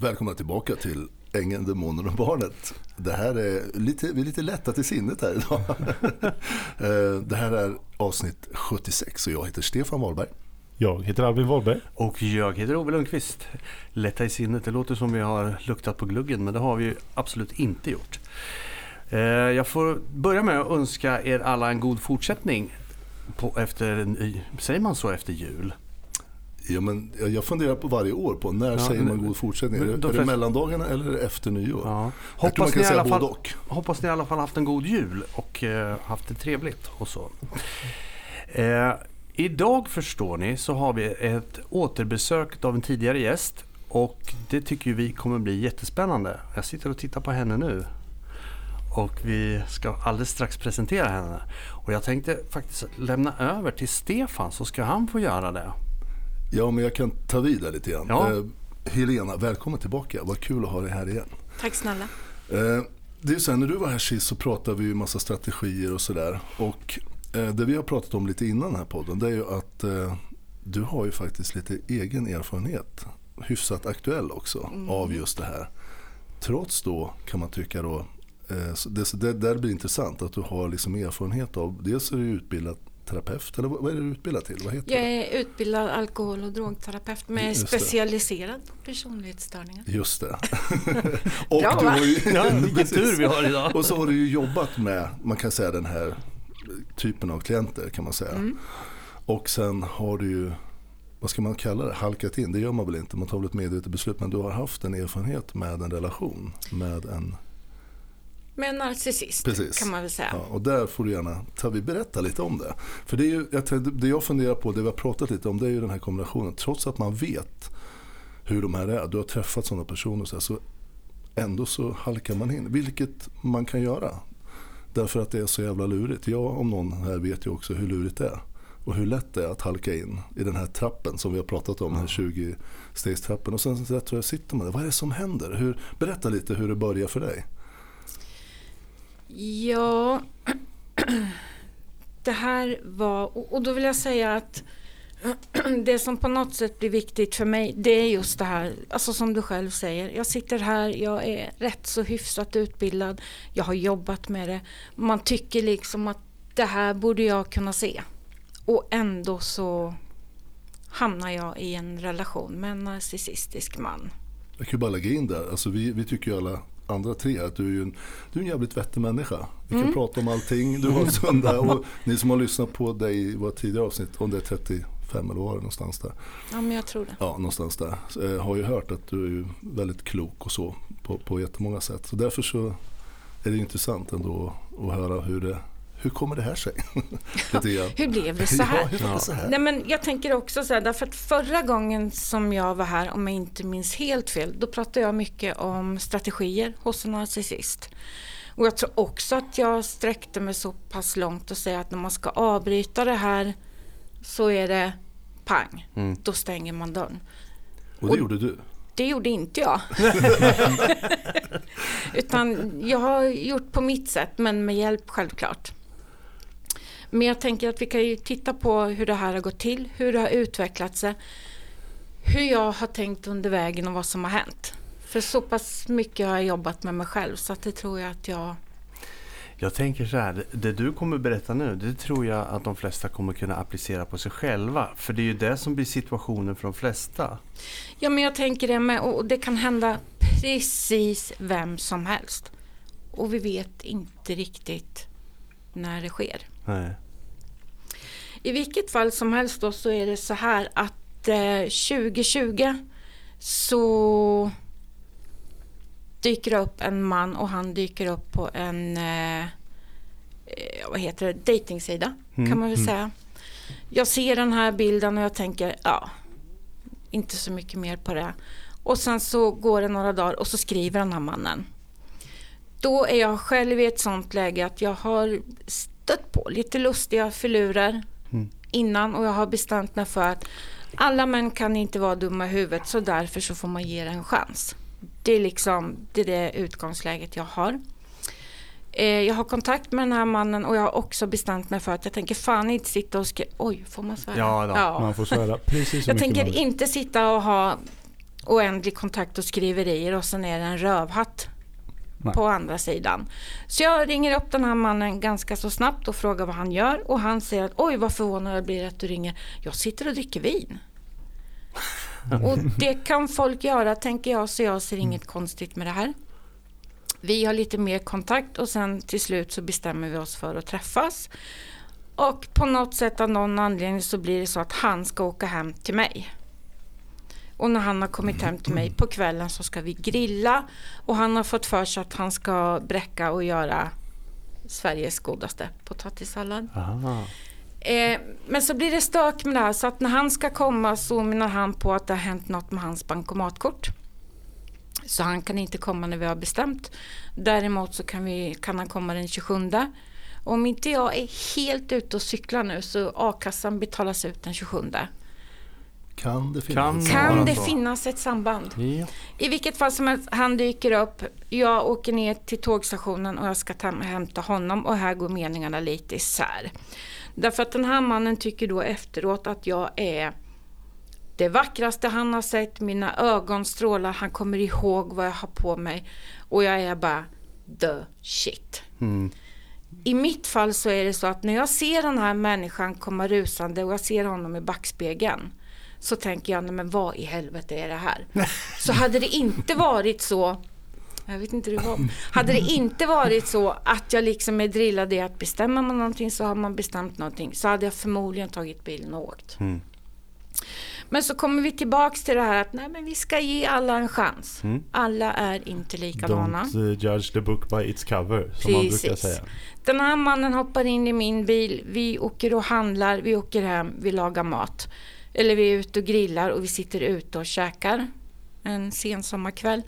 Välkomna tillbaka till Ängeln, Demonen och Barnet. Det här är lite, vi är lite lätta till sinnet här idag. Eh, det här är avsnitt 76 och jag heter Stefan Wahlberg. Jag heter Albin Wahlberg. Och jag heter Ove Lundqvist. Lätta i sinnet, det låter som vi har luktat på gluggen men det har vi ju absolut inte gjort. Eh, jag får börja med att önska er alla en god fortsättning på efter, säger man så efter jul? Ja, men jag funderar på varje år på när ja, säger man god fortsättning? Är det, är det mellandagarna eller efter nyår? Ja. Hoppas, ni i alla fall, hoppas ni i alla fall haft en god jul och eh, haft det trevligt och så. Eh, idag förstår ni så har vi ett återbesök av en tidigare gäst och det tycker vi kommer bli jättespännande. Jag sitter och tittar på henne nu och vi ska alldeles strax presentera henne. Och jag tänkte faktiskt lämna över till Stefan så ska han få göra det. Ja, men jag kan ta vid där lite grann. Ja. Eh, Helena, välkommen tillbaka. Vad kul att ha dig här igen. Tack snälla. Eh, det är så här, när du var här sist så pratade vi ju massa strategier och sådär. Och eh, det vi har pratat om lite innan den här podden det är ju att eh, du har ju faktiskt lite egen erfarenhet. Hyfsat aktuell också mm. av just det här. Trots då kan man tycka då eh, det, det där blir intressant att du har liksom erfarenhet av, dels är du utbildad terapeut eller vad är du utbildad till? Vad heter jag är det? utbildad alkohol och drogterapeut men Just specialiserad på personlighetsstörningar. Just det. och Bra, du har ju, ja, vilken tur vi har idag. och så har du ju jobbat med, man kan säga den här typen av klienter kan man säga. Mm. Och sen har du ju, vad ska man kalla det, halkat in, det gör man väl inte, man tar väl ett medvetet beslut, men du har haft en erfarenhet med en relation med en med en narcissist Precis. kan man väl säga. Ja, och där får du gärna ta, vi berätta lite om det. För det, är ju, jag, det jag funderar på, det vi har pratat lite om, det är ju den här kombinationen. Trots att man vet hur de här är, du har träffat sådana personer så, här, så ändå så halkar man in. Vilket man kan göra. Därför att det är så jävla lurigt. Jag om någon här vet ju också hur lurigt det är. Och hur lätt det är att halka in i den här trappen som vi har pratat om, den här 20-stegstrappen. Och sen så jag sitter man där, vad är det som händer? Hur, berätta lite hur det börjar för dig. Ja, det här var, och då vill jag säga att det som på något sätt blir viktigt för mig det är just det här, alltså som du själv säger. Jag sitter här, jag är rätt så hyfsat utbildad, jag har jobbat med det. Man tycker liksom att det här borde jag kunna se. Och ändå så hamnar jag i en relation med en narcissistisk man. Jag kan bara lägga in där, alltså vi, vi tycker ju alla andra tre att du är en, du är en jävligt vettig människa. Vi kan mm. prata om allting, du har sunda och ni som har lyssnat på dig i våra tidigare avsnitt, om det är 35 eller var det någonstans där. Ja men jag tror det. Ja någonstans där. Så, eh, har ju hört att du är väldigt klok och så på, på jättemånga sätt. Så därför så är det intressant ändå att höra hur det hur kommer det här sig? hur blev det så här? Ja, hur det så här? Nej, men jag tänker också så här, därför att förra gången som jag var här, om jag inte minns helt fel, då pratade jag mycket om strategier hos en narcissist. Och jag tror också att jag sträckte mig så pass långt och säga att när man ska avbryta det här så är det pang, mm. då stänger man dörren. Och det och, gjorde du? Det gjorde inte jag. Utan jag har gjort på mitt sätt, men med hjälp självklart. Men jag tänker att vi kan ju titta på hur det här har gått till, hur det har utvecklat sig, hur jag har tänkt under vägen och vad som har hänt. För så pass mycket har jag jobbat med mig själv så att det tror jag att jag jag tänker så här, det du kommer berätta nu, det tror jag att de flesta kommer kunna applicera på sig själva. För det är ju det som blir situationen för de flesta. Ja, men jag tänker det med, och det kan hända precis vem som helst. Och vi vet inte riktigt när det sker. Nej. I vilket fall som helst då så är det så här att eh, 2020 så dyker det upp en man och han dyker upp på en eh, eh vad heter det, dejtingsida mm. kan man väl mm. säga. Jag ser den här bilden och jag tänker ja, inte så mycket mer på det. Och sen så går det några dagar och så skriver den här mannen. Då är jag själv i ett sånt läge att jag har stött på lite lustiga filurer mm. innan och jag har bestämt mig för att alla män kan inte vara dumma i huvudet så därför så får man ge det en chans. Det är liksom det, är det utgångsläget jag har. Eh, jag har kontakt med den här mannen och jag har också bestämt mig för att jag tänker fan inte sitta och skriva, oj får man svära? Ja, då. ja. man får svära precis Jag tänker inte sitta och ha oändlig kontakt och skriverier och sen är det en rövhatt Nej. på andra sidan. Så jag ringer upp den här mannen ganska så snabbt och frågar vad han gör och han säger att oj vad förvånad jag blir att du ringer. Jag sitter och dricker vin. och det kan folk göra tänker jag så jag ser inget konstigt med det här. Vi har lite mer kontakt och sen till slut så bestämmer vi oss för att träffas. Och på något sätt av någon anledning så blir det så att han ska åka hem till mig. Och när han har kommit hem till mig på kvällen så ska vi grilla. Och han har fått för sig att han ska bräcka och göra Sveriges godaste potatissallad. Eh, men så blir det stök med det här så att när han ska komma så menar han på att det har hänt något med hans bankomatkort. Så han kan inte komma när vi har bestämt. Däremot så kan, vi, kan han komma den 27. Om inte jag är helt ute och cyklar nu så a-kassan betalas ut den 27. Kan det finnas, kan, kan det finnas ett samband? Ja. I vilket fall som helst, han dyker upp. Jag åker ner till tågstationen och jag ska ta, hämta honom och här går meningarna lite isär. Därför att den här mannen tycker då efteråt att jag är det vackraste han har sett, mina ögon strålar, han kommer ihåg vad jag har på mig och jag är bara the shit. Mm. I mitt fall så är det så att när jag ser den här människan komma rusande och jag ser honom i backspegeln så tänker jag, nej men vad i helvete är det här? Så hade det inte varit så jag vet inte hur det var. Hade det inte varit så att jag liksom är drillad i att bestämma man någonting så har man bestämt någonting så hade jag förmodligen tagit bilen och åkt. Mm. Men så kommer vi tillbaks till det här att nej, men vi ska ge alla en chans. Mm. Alla är inte likadana. Don't uh, judge the book by its cover, som Precis. man brukar säga. Den här mannen hoppar in i min bil, vi åker och handlar, vi åker hem, vi lagar mat. Eller vi är ute och grillar och vi sitter ute och käkar en sen sommarkväll.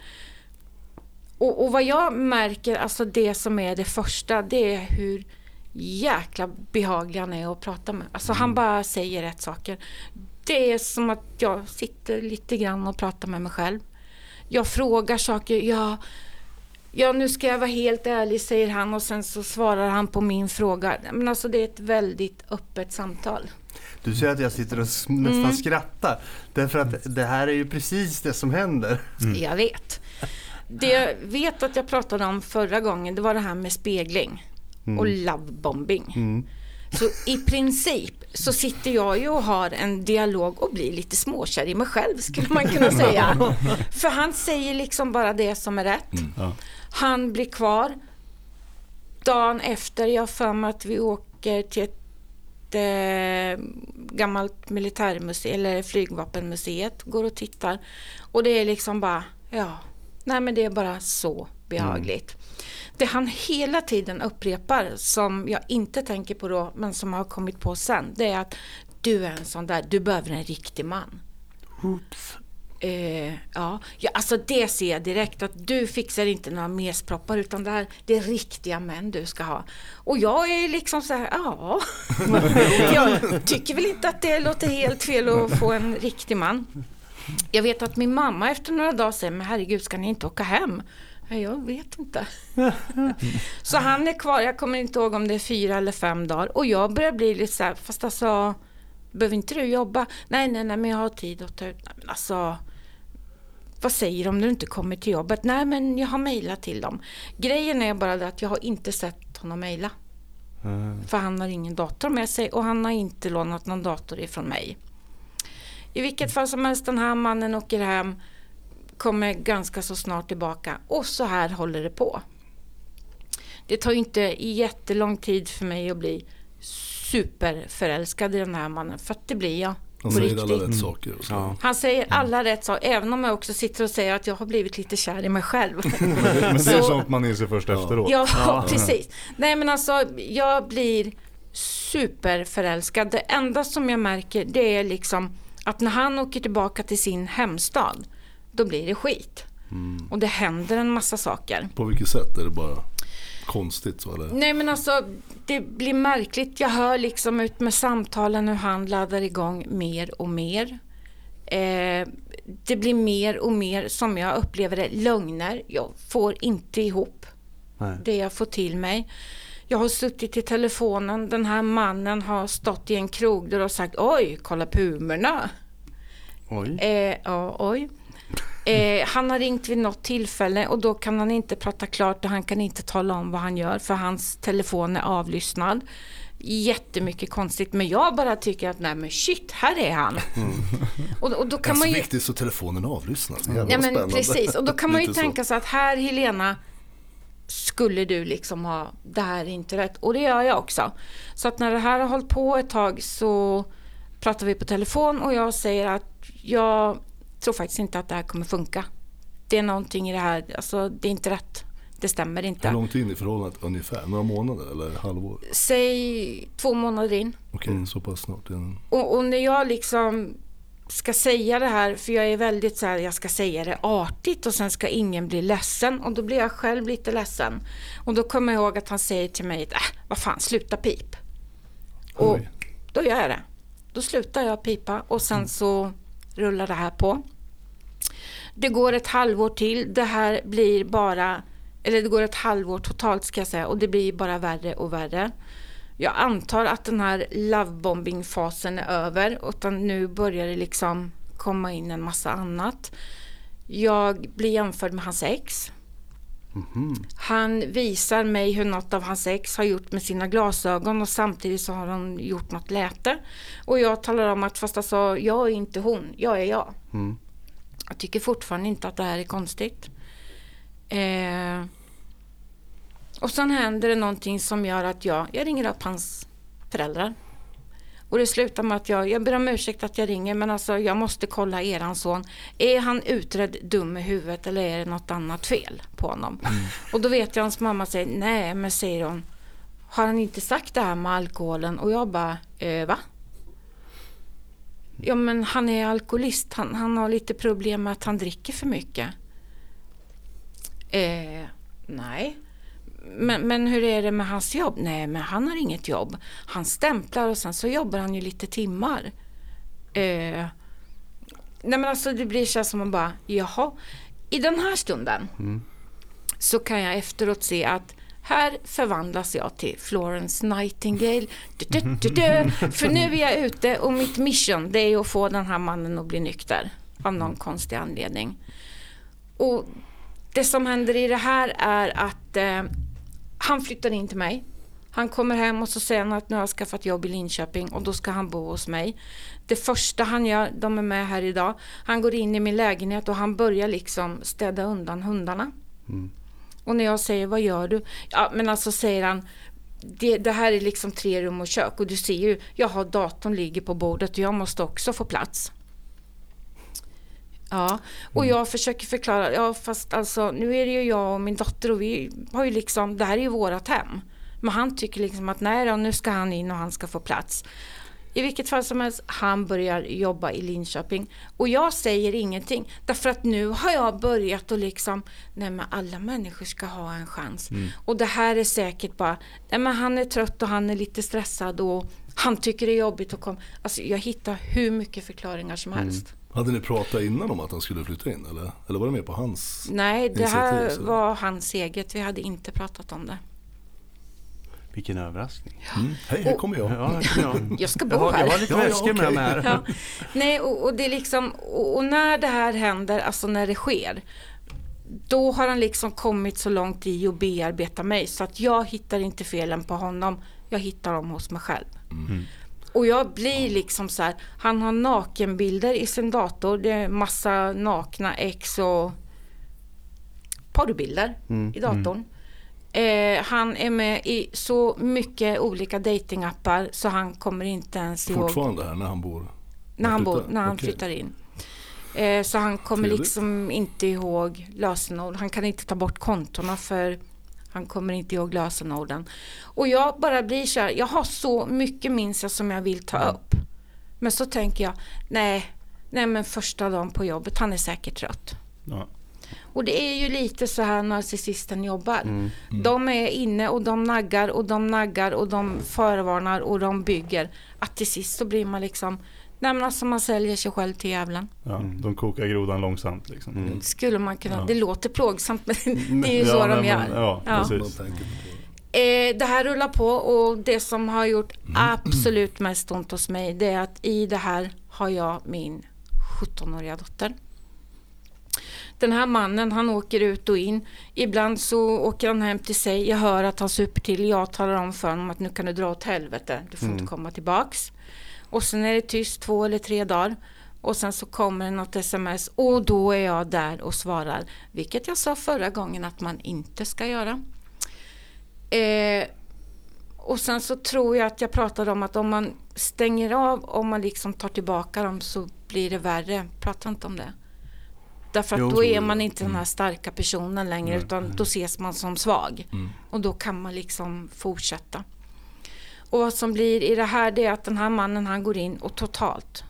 Och, och vad jag märker, alltså det som är det första, det är hur jäkla behaglig han är att prata med. Alltså mm. han bara säger rätt saker. Det är som att jag sitter lite grann och pratar med mig själv. Jag frågar saker, ja, ja nu ska jag vara helt ärlig säger han och sen så svarar han på min fråga. Men alltså det är ett väldigt öppet samtal. Du ser att jag sitter och nästan mm. skrattar. Därför att det här är ju precis det som händer. Mm. Jag vet. Det jag vet att jag pratade om förra gången det var det här med spegling mm. och lovebombing. Mm. Så i princip så sitter jag ju och har en dialog och blir lite småkär i mig själv skulle man kunna säga. För han säger liksom bara det som är rätt. Mm, ja. Han blir kvar. Dagen efter, jag för mig att vi åker till ett eh, gammalt militärmuseum, eller flygvapenmuseet, går och tittar. Och det är liksom bara, ja, nej men det är bara så behagligt. Mm. Det han hela tiden upprepar, som jag inte tänker på då, men som har kommit på sen, det är att du är en sån där, du behöver en riktig man. Oops. Eh, ja. ja, alltså det ser jag direkt att du fixar inte några mesproppar utan det, här, det är riktiga män du ska ha. Och jag är liksom så här, ja. jag tycker väl inte att det låter helt fel att få en riktig man. Jag vet att min mamma efter några dagar säger, men herregud ska ni inte åka hem? Jag vet inte. så han är kvar, jag kommer inte ihåg om det är fyra eller fem dagar. Och jag börjar bli lite så här, fast alltså, behöver inte du jobba? Nej, nej, nej, men jag har tid att ta ut. Alltså, vad säger de om du inte kommer till jobbet? Nej, men jag har mejlat till dem. Grejen är bara det att jag har inte sett honom mejla. Mm. För han har ingen dator med sig och han har inte lånat någon dator ifrån mig. I vilket fall som helst, den här mannen åker hem, kommer ganska så snart tillbaka och så här håller det på. Det tar inte jättelång tid för mig att bli superförälskad i den här mannen, för att det blir jag. Han säger riktigt. alla rätt saker. Ja. Han säger alla rätt saker, även om jag också sitter och säger att jag har blivit lite kär i mig själv. men det är sånt man inser först ja. efteråt. Ja, ja, precis. Nej men alltså, jag blir superförälskad. Det enda som jag märker det är liksom att när han åker tillbaka till sin hemstad, då blir det skit. Mm. Och det händer en massa saker. På vilket sätt? Är det bara konstigt så eller? Nej men alltså det blir märkligt. Jag hör liksom ut med samtalen hur han laddar igång mer och mer. Eh, det blir mer och mer som jag upplever det lögner. Jag får inte ihop Nej. det jag får till mig. Jag har suttit i telefonen. Den här mannen har stått i en krog där och sagt oj, kolla pumorna. Oj. Eh, ja, oj. Eh, han har ringt vid något tillfälle och då kan han inte prata klart och han kan inte tala om vad han gör för hans telefon är avlyssnad. Jättemycket konstigt men jag bara tycker att nej men shit, här är han. Mm. Och, och, då kan man ju... viktigt så telefonen avlyssnas. Ja, men precis och då kan man ju tänka sig att här Helena skulle du liksom ha, det här är inte rätt. Och det gör jag också. Så att när det här har hållit på ett tag så pratar vi på telefon och jag säger att jag tror faktiskt inte att det här kommer funka. Det är någonting i det här, alltså det är inte rätt. Det stämmer inte. Hur långt in i förhållandet ungefär? Några månader eller halvår? Säg två månader in. Okej, okay, så pass snart. Och, och, när jag liksom ska säga det här, för jag är väldigt så här, jag ska säga det artigt och sen ska ingen bli ledsen och då blir jag själv lite ledsen. Och då kommer jag ihåg att han säger till mig, äh, vad fan, sluta pip. Och då gör jag det. Då slutar jag pipa och sen mm. så rullar det här på. Det går ett halvår till. Det här blir bara, eller det går ett halvår totalt ska jag säga och det blir bara värre och värre. Jag antar att den här lovebombing-fasen är över utan nu börjar det liksom komma in en massa annat. Jag blir jämförd med hans ex. Mm. Han visar mig hur något av hans ex har gjort med sina glasögon och samtidigt så har han gjort något läte. Och jag talar om att fast alltså, jag är inte hon, jag är jag. Mm. Jag tycker fortfarande inte att det här är konstigt. Eh, och sen händer det någonting som gör att jag, jag ringer upp hans föräldrar. Och det slutar med att jag, jag ber om ursäkt att jag ringer men alltså jag måste kolla eran son. Är han utredd dum i huvudet eller är det något annat fel på honom? Mm. Och då vet jag hans mamma säger nej men säger hon har han inte sagt det här med alkoholen? Och jag bara, eh, va? Ja men han är alkoholist, han, han har lite problem med att han dricker för mycket. Eh, nej. Men, men hur är det med hans jobb? Nej, men han har inget jobb. Han stämplar och sen så jobbar han ju lite timmar. Eh, nej men alltså det blir så som man bara, jaha. I den här stunden mm. så kan jag efteråt se att här förvandlas jag till Florence Nightingale. Du, du, du, För nu är jag ute och mitt mission det är att få den här mannen att bli nykter. Av någon konstig anledning. Och det som händer i det här är att eh, han flyttar in till mig. Han kommer hem och så säger han att nu har jag skaffat jobb i Linköping och då ska han bo hos mig. Det första han gör, de är med här idag, han går in i min lägenhet och han börjar liksom städa undan hundarna. Mm. Och när jag säger vad gör du? Ja men alltså säger han det, det, här är liksom tre rum och kök och du ser ju, jag har datorn ligger på bordet och jag måste också få plats. Ja, och mm. jag försöker förklara, ja fast alltså nu är det ju jag och min dotter och vi har ju liksom, det här är ju vårat hem. Men han tycker liksom att nej då, nu ska han in och han ska få plats. I vilket fall som helst, han börjar jobba i Linköping. Och jag säger ingenting. Därför att nu har jag börjat och liksom, nej men alla människor ska ha en chans. Mm. Och det här är säkert bara, nej men han är trött och han är lite stressad och han tycker det är jobbigt att komma. Alltså jag hittar hur mycket förklaringar som mm. Hade ni pratat innan om att han skulle flytta in eller, eller var det mer på hans Nej, det här så? var hans eget. Vi hade inte pratat om det. Vilken överraskning. Mm. Hej, här kommer jag. Ja, jag. jag ska bo jag har, här. Jag har lite ja, väskor med mig här. Ja. Nej, och, och, det är liksom, och, när det här händer, alltså när det sker, då har han liksom kommit så långt i att bearbeta mig så att jag hittar inte felen på honom. Jag hittar dem hos mig själv. Mm. Och jag blir liksom så här, han har nakenbilder i sin dator. Det är massa nakna ex och porrbilder mm, i datorn. Mm. Eh, han är med i så mycket olika datingappar så han kommer inte ens ihåg. Fortfarande här när han bor? När han, bor, när han okay. flyttar in. Eh, så han kommer Trevligt. liksom inte ihåg lösenord. Han kan inte ta bort kontona för han kommer inte ihåg lösenorden. Och jag bara blir så här, jag har så mycket minns jag som jag vill ta upp. Men så tänker jag, nej, nej men första dagen på jobbet, han är säkert trött. Ja. Och det är ju lite så här narcissisten jobbar. Mm. Mm. De är inne och de naggar och de naggar och de förvarnar och de bygger. Att till sist så blir man liksom Nej men alltså man säljer sig själv till djävulen. Ja, mm. de kokar grodan långsamt liksom. Mm. Skulle man kunna, ja. det låter plågsamt men det är ju så ja, de gör. Men, ja, ja. Precis. Eh, det här rullar på och det som har gjort mm. absolut mest ont hos mig det är att i det här har jag min 17-åriga dotter. Den här mannen han åker ut och in. Ibland så åker han hem till sig. Jag hör att han super till. Jag talar om för honom att nu kan du dra åt helvete. Du får mm. inte komma tillbaks. Och sen är det tyst två eller tre dagar. Och sen så kommer det något sms och då är jag där och svarar. Vilket jag sa förra gången att man inte ska göra. Eh, och sen så tror jag att jag pratade om att om man stänger av, om man liksom tar tillbaka dem så blir det värre. Prata inte om det. Därför att jo, då är man inte mm. den här starka personen längre mm. utan då ses man som svag. Mm. Och då kan man liksom fortsätta. Och vad som blir i det här det är att den här mannen han går in och totalt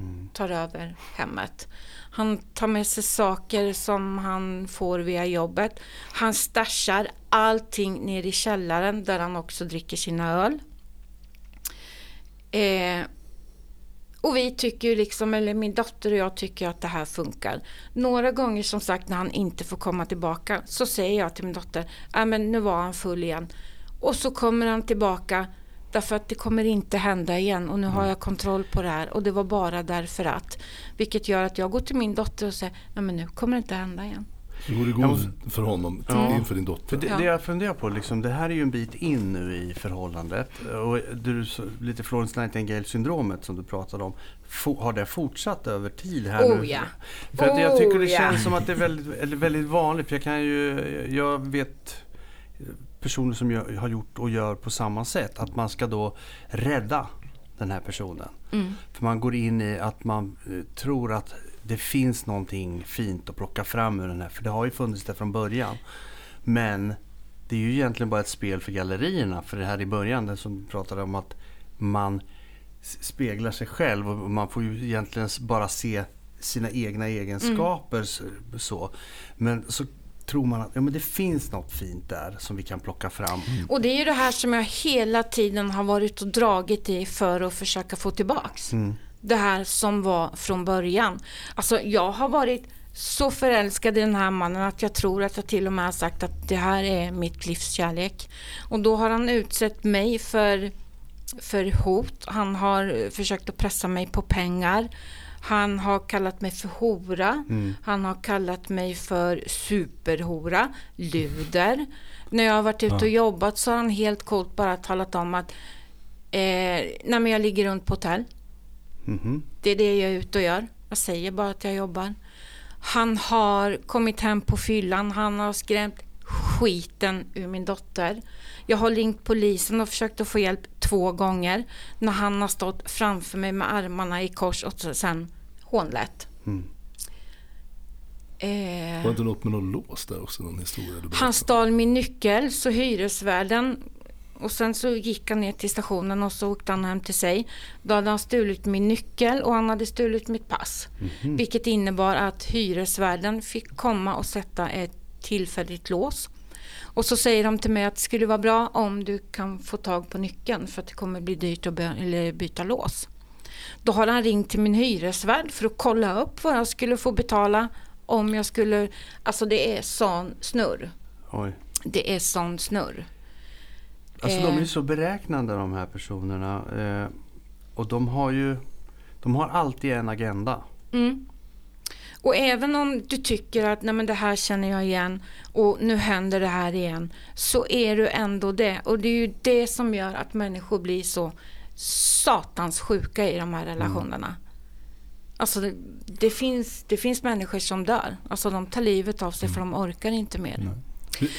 mm. tar över hemmet. Han tar med sig saker som han får via jobbet. Han stashar allting ner i källaren där han också dricker sina öl. Eh, och vi tycker liksom, eller min dotter och jag tycker att det här funkar. Några gånger som sagt när han inte får komma tillbaka så säger jag till min dotter, äh, men nu var han full igen. Och så kommer han tillbaka Därför att det kommer inte hända igen och nu har jag kontroll på det här och det var bara därför att. Vilket gör att jag går till min dotter och säger, nej men nu kommer det inte hända igen. Det vore god för honom, ja. inför din dotter. För det, det, jag funderar på, liksom, det här är ju en bit in nu i förhållandet. Och du, lite Florence Nightingale syndromet som du pratade om. har det fortsatt över tid här oh, nu? Ja. För att jag tycker det oh, känns som att det är väldigt, väldigt vanligt. För jag kan ju, jag vet personer som gör, har gjort och gör på samma sätt. Att man ska då rädda den här personen. Mm. För man går in i att man eh, tror att det finns någonting fint att plocka fram ur den här. För det har ju funnits där från början. Men det är ju egentligen bara ett spel för gallerierna. För det här i början, det som pratade om att man speglar sig själv och man får ju egentligen bara se sina egna egenskaper. Mm. Så. Men så tror man att ja, men det finns något fint där som vi kan plocka fram. Mm. Och det är ju det här som jag hela tiden har varit och dragit i för att försöka få tillbaks. Mm. Det här som var från början. Alltså jag har varit så förälskad i den här mannen att jag tror att jag till och med har sagt att det här är mitt livs kärlek. Och då har han utsett mig för, för hot. Han har försökt att pressa mig på pengar. Han har kallat mig för hora. Mm. Han har kallat mig för superhora, luder. När jag har varit ute och jobbat så har han helt coolt bara talat om att eh, jag ligger runt på hotell. Mm. Det är det jag är ute och gör. Jag säger bara att jag jobbar. Han har kommit hem på fyllan. Han har skrämt skiten ur min dotter. Jag har ringt polisen och försökt att få hjälp två gånger när han har stått framför mig med armarna i kors och sen hånlätt. Mm. Eh, var det inte något med någon lås där också? Någon historia han stal min nyckel så hyresvärden och sen så gick han ner till stationen och så åkte han hem till sig. Då hade han stulit min nyckel och han hade stulit mitt pass. Mm -hmm. Vilket innebar att hyresvärden fick komma och sätta ett tillfälligt lås. Och så säger de till mig att det skulle vara bra om du kan få tag på nyckeln för att det kommer bli dyrt att byta lås. Då har han ringt till min hyresvärd för att kolla upp vad jag skulle få betala om jag skulle... Alltså det är sån snurr. Oj. Det är sån snurr. Alltså eh. de är eh. så beräknande de här personerna. Eh, och de har ju... De har alltid en agenda. Mm. Och även om du tycker att Nej, men det här känner jag igen och nu händer det här igen. Så är du ändå det. Och det är ju det som gör att människor blir så satans sjuka i de här relationerna. Mm. Alltså det, det, finns, det finns människor som dör. Alltså de tar livet av sig mm. för de orkar inte mer. Mm.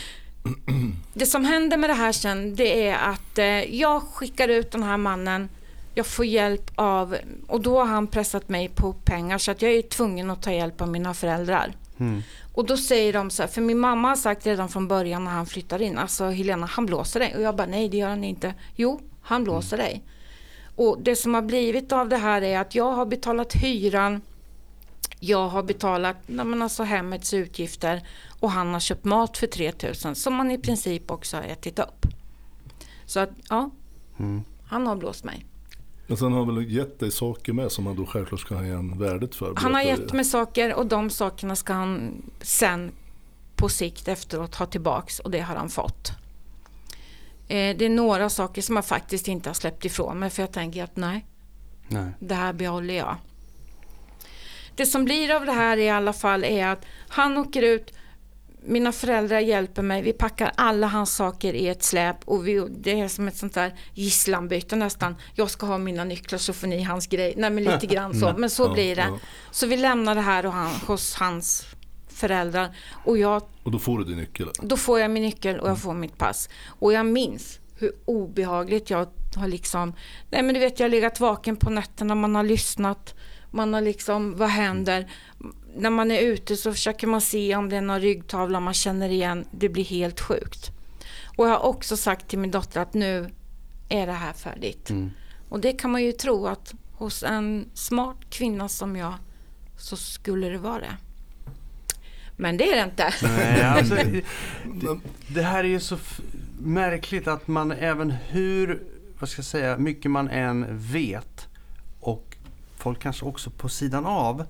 Det som händer med det här sen det är att eh, jag skickar ut den här mannen. Jag får hjälp av, och då har han pressat mig på pengar så att jag är tvungen att ta hjälp av mina föräldrar. Mm. Och då säger de så här, för min mamma har sagt redan från början när han flyttar in, alltså Helena han blåser dig. Och jag bara nej det gör han inte. Jo, han blåser mm. dig. Och det som har blivit av det här är att jag har betalat hyran, jag har betalat nej alltså hemmets utgifter och han har köpt mat för 3000 som han i princip också har ätit upp. Så att ja, mm. han har blåst mig. Men sen har han väl gett dig saker med som han då självklart ska ha igen värdet för? Han har gett mig saker och de sakerna ska han sen på sikt efteråt ha tillbaks och det har han fått. Eh, det är några saker som jag faktiskt inte har släppt ifrån mig för jag tänker att nej, nej. det här behåller jag. Det som blir av det här i alla fall är att han åker ut, mina föräldrar hjälper mig, vi packar alla hans saker i ett släp och vi, det är som ett sånt där gisslanbyte nästan. Jag ska ha mina nycklar så får ni hans grej. Nej men lite grann så, men så blir det. Så vi lämnar det här och han, hos hans föräldrar. Och, jag, och då får du din nyckel? Då får jag min nyckel och jag får mitt pass. Och jag minns hur obehagligt jag har liksom... Nej men du vet jag har legat vaken på nätterna, man har lyssnat. Man har liksom, vad händer? När man är ute så försöker man se om det är någon ryggtavla man känner igen. Det blir helt sjukt. Och jag har också sagt till min dotter att nu är det här färdigt. Mm. Och det kan man ju tro att hos en smart kvinna som jag så skulle det vara det. Men det är det inte. Nej, alltså, det, det, här är ju så märkligt att man även hur, vad ska jag säga, mycket man än vet och folk kanske också på sidan av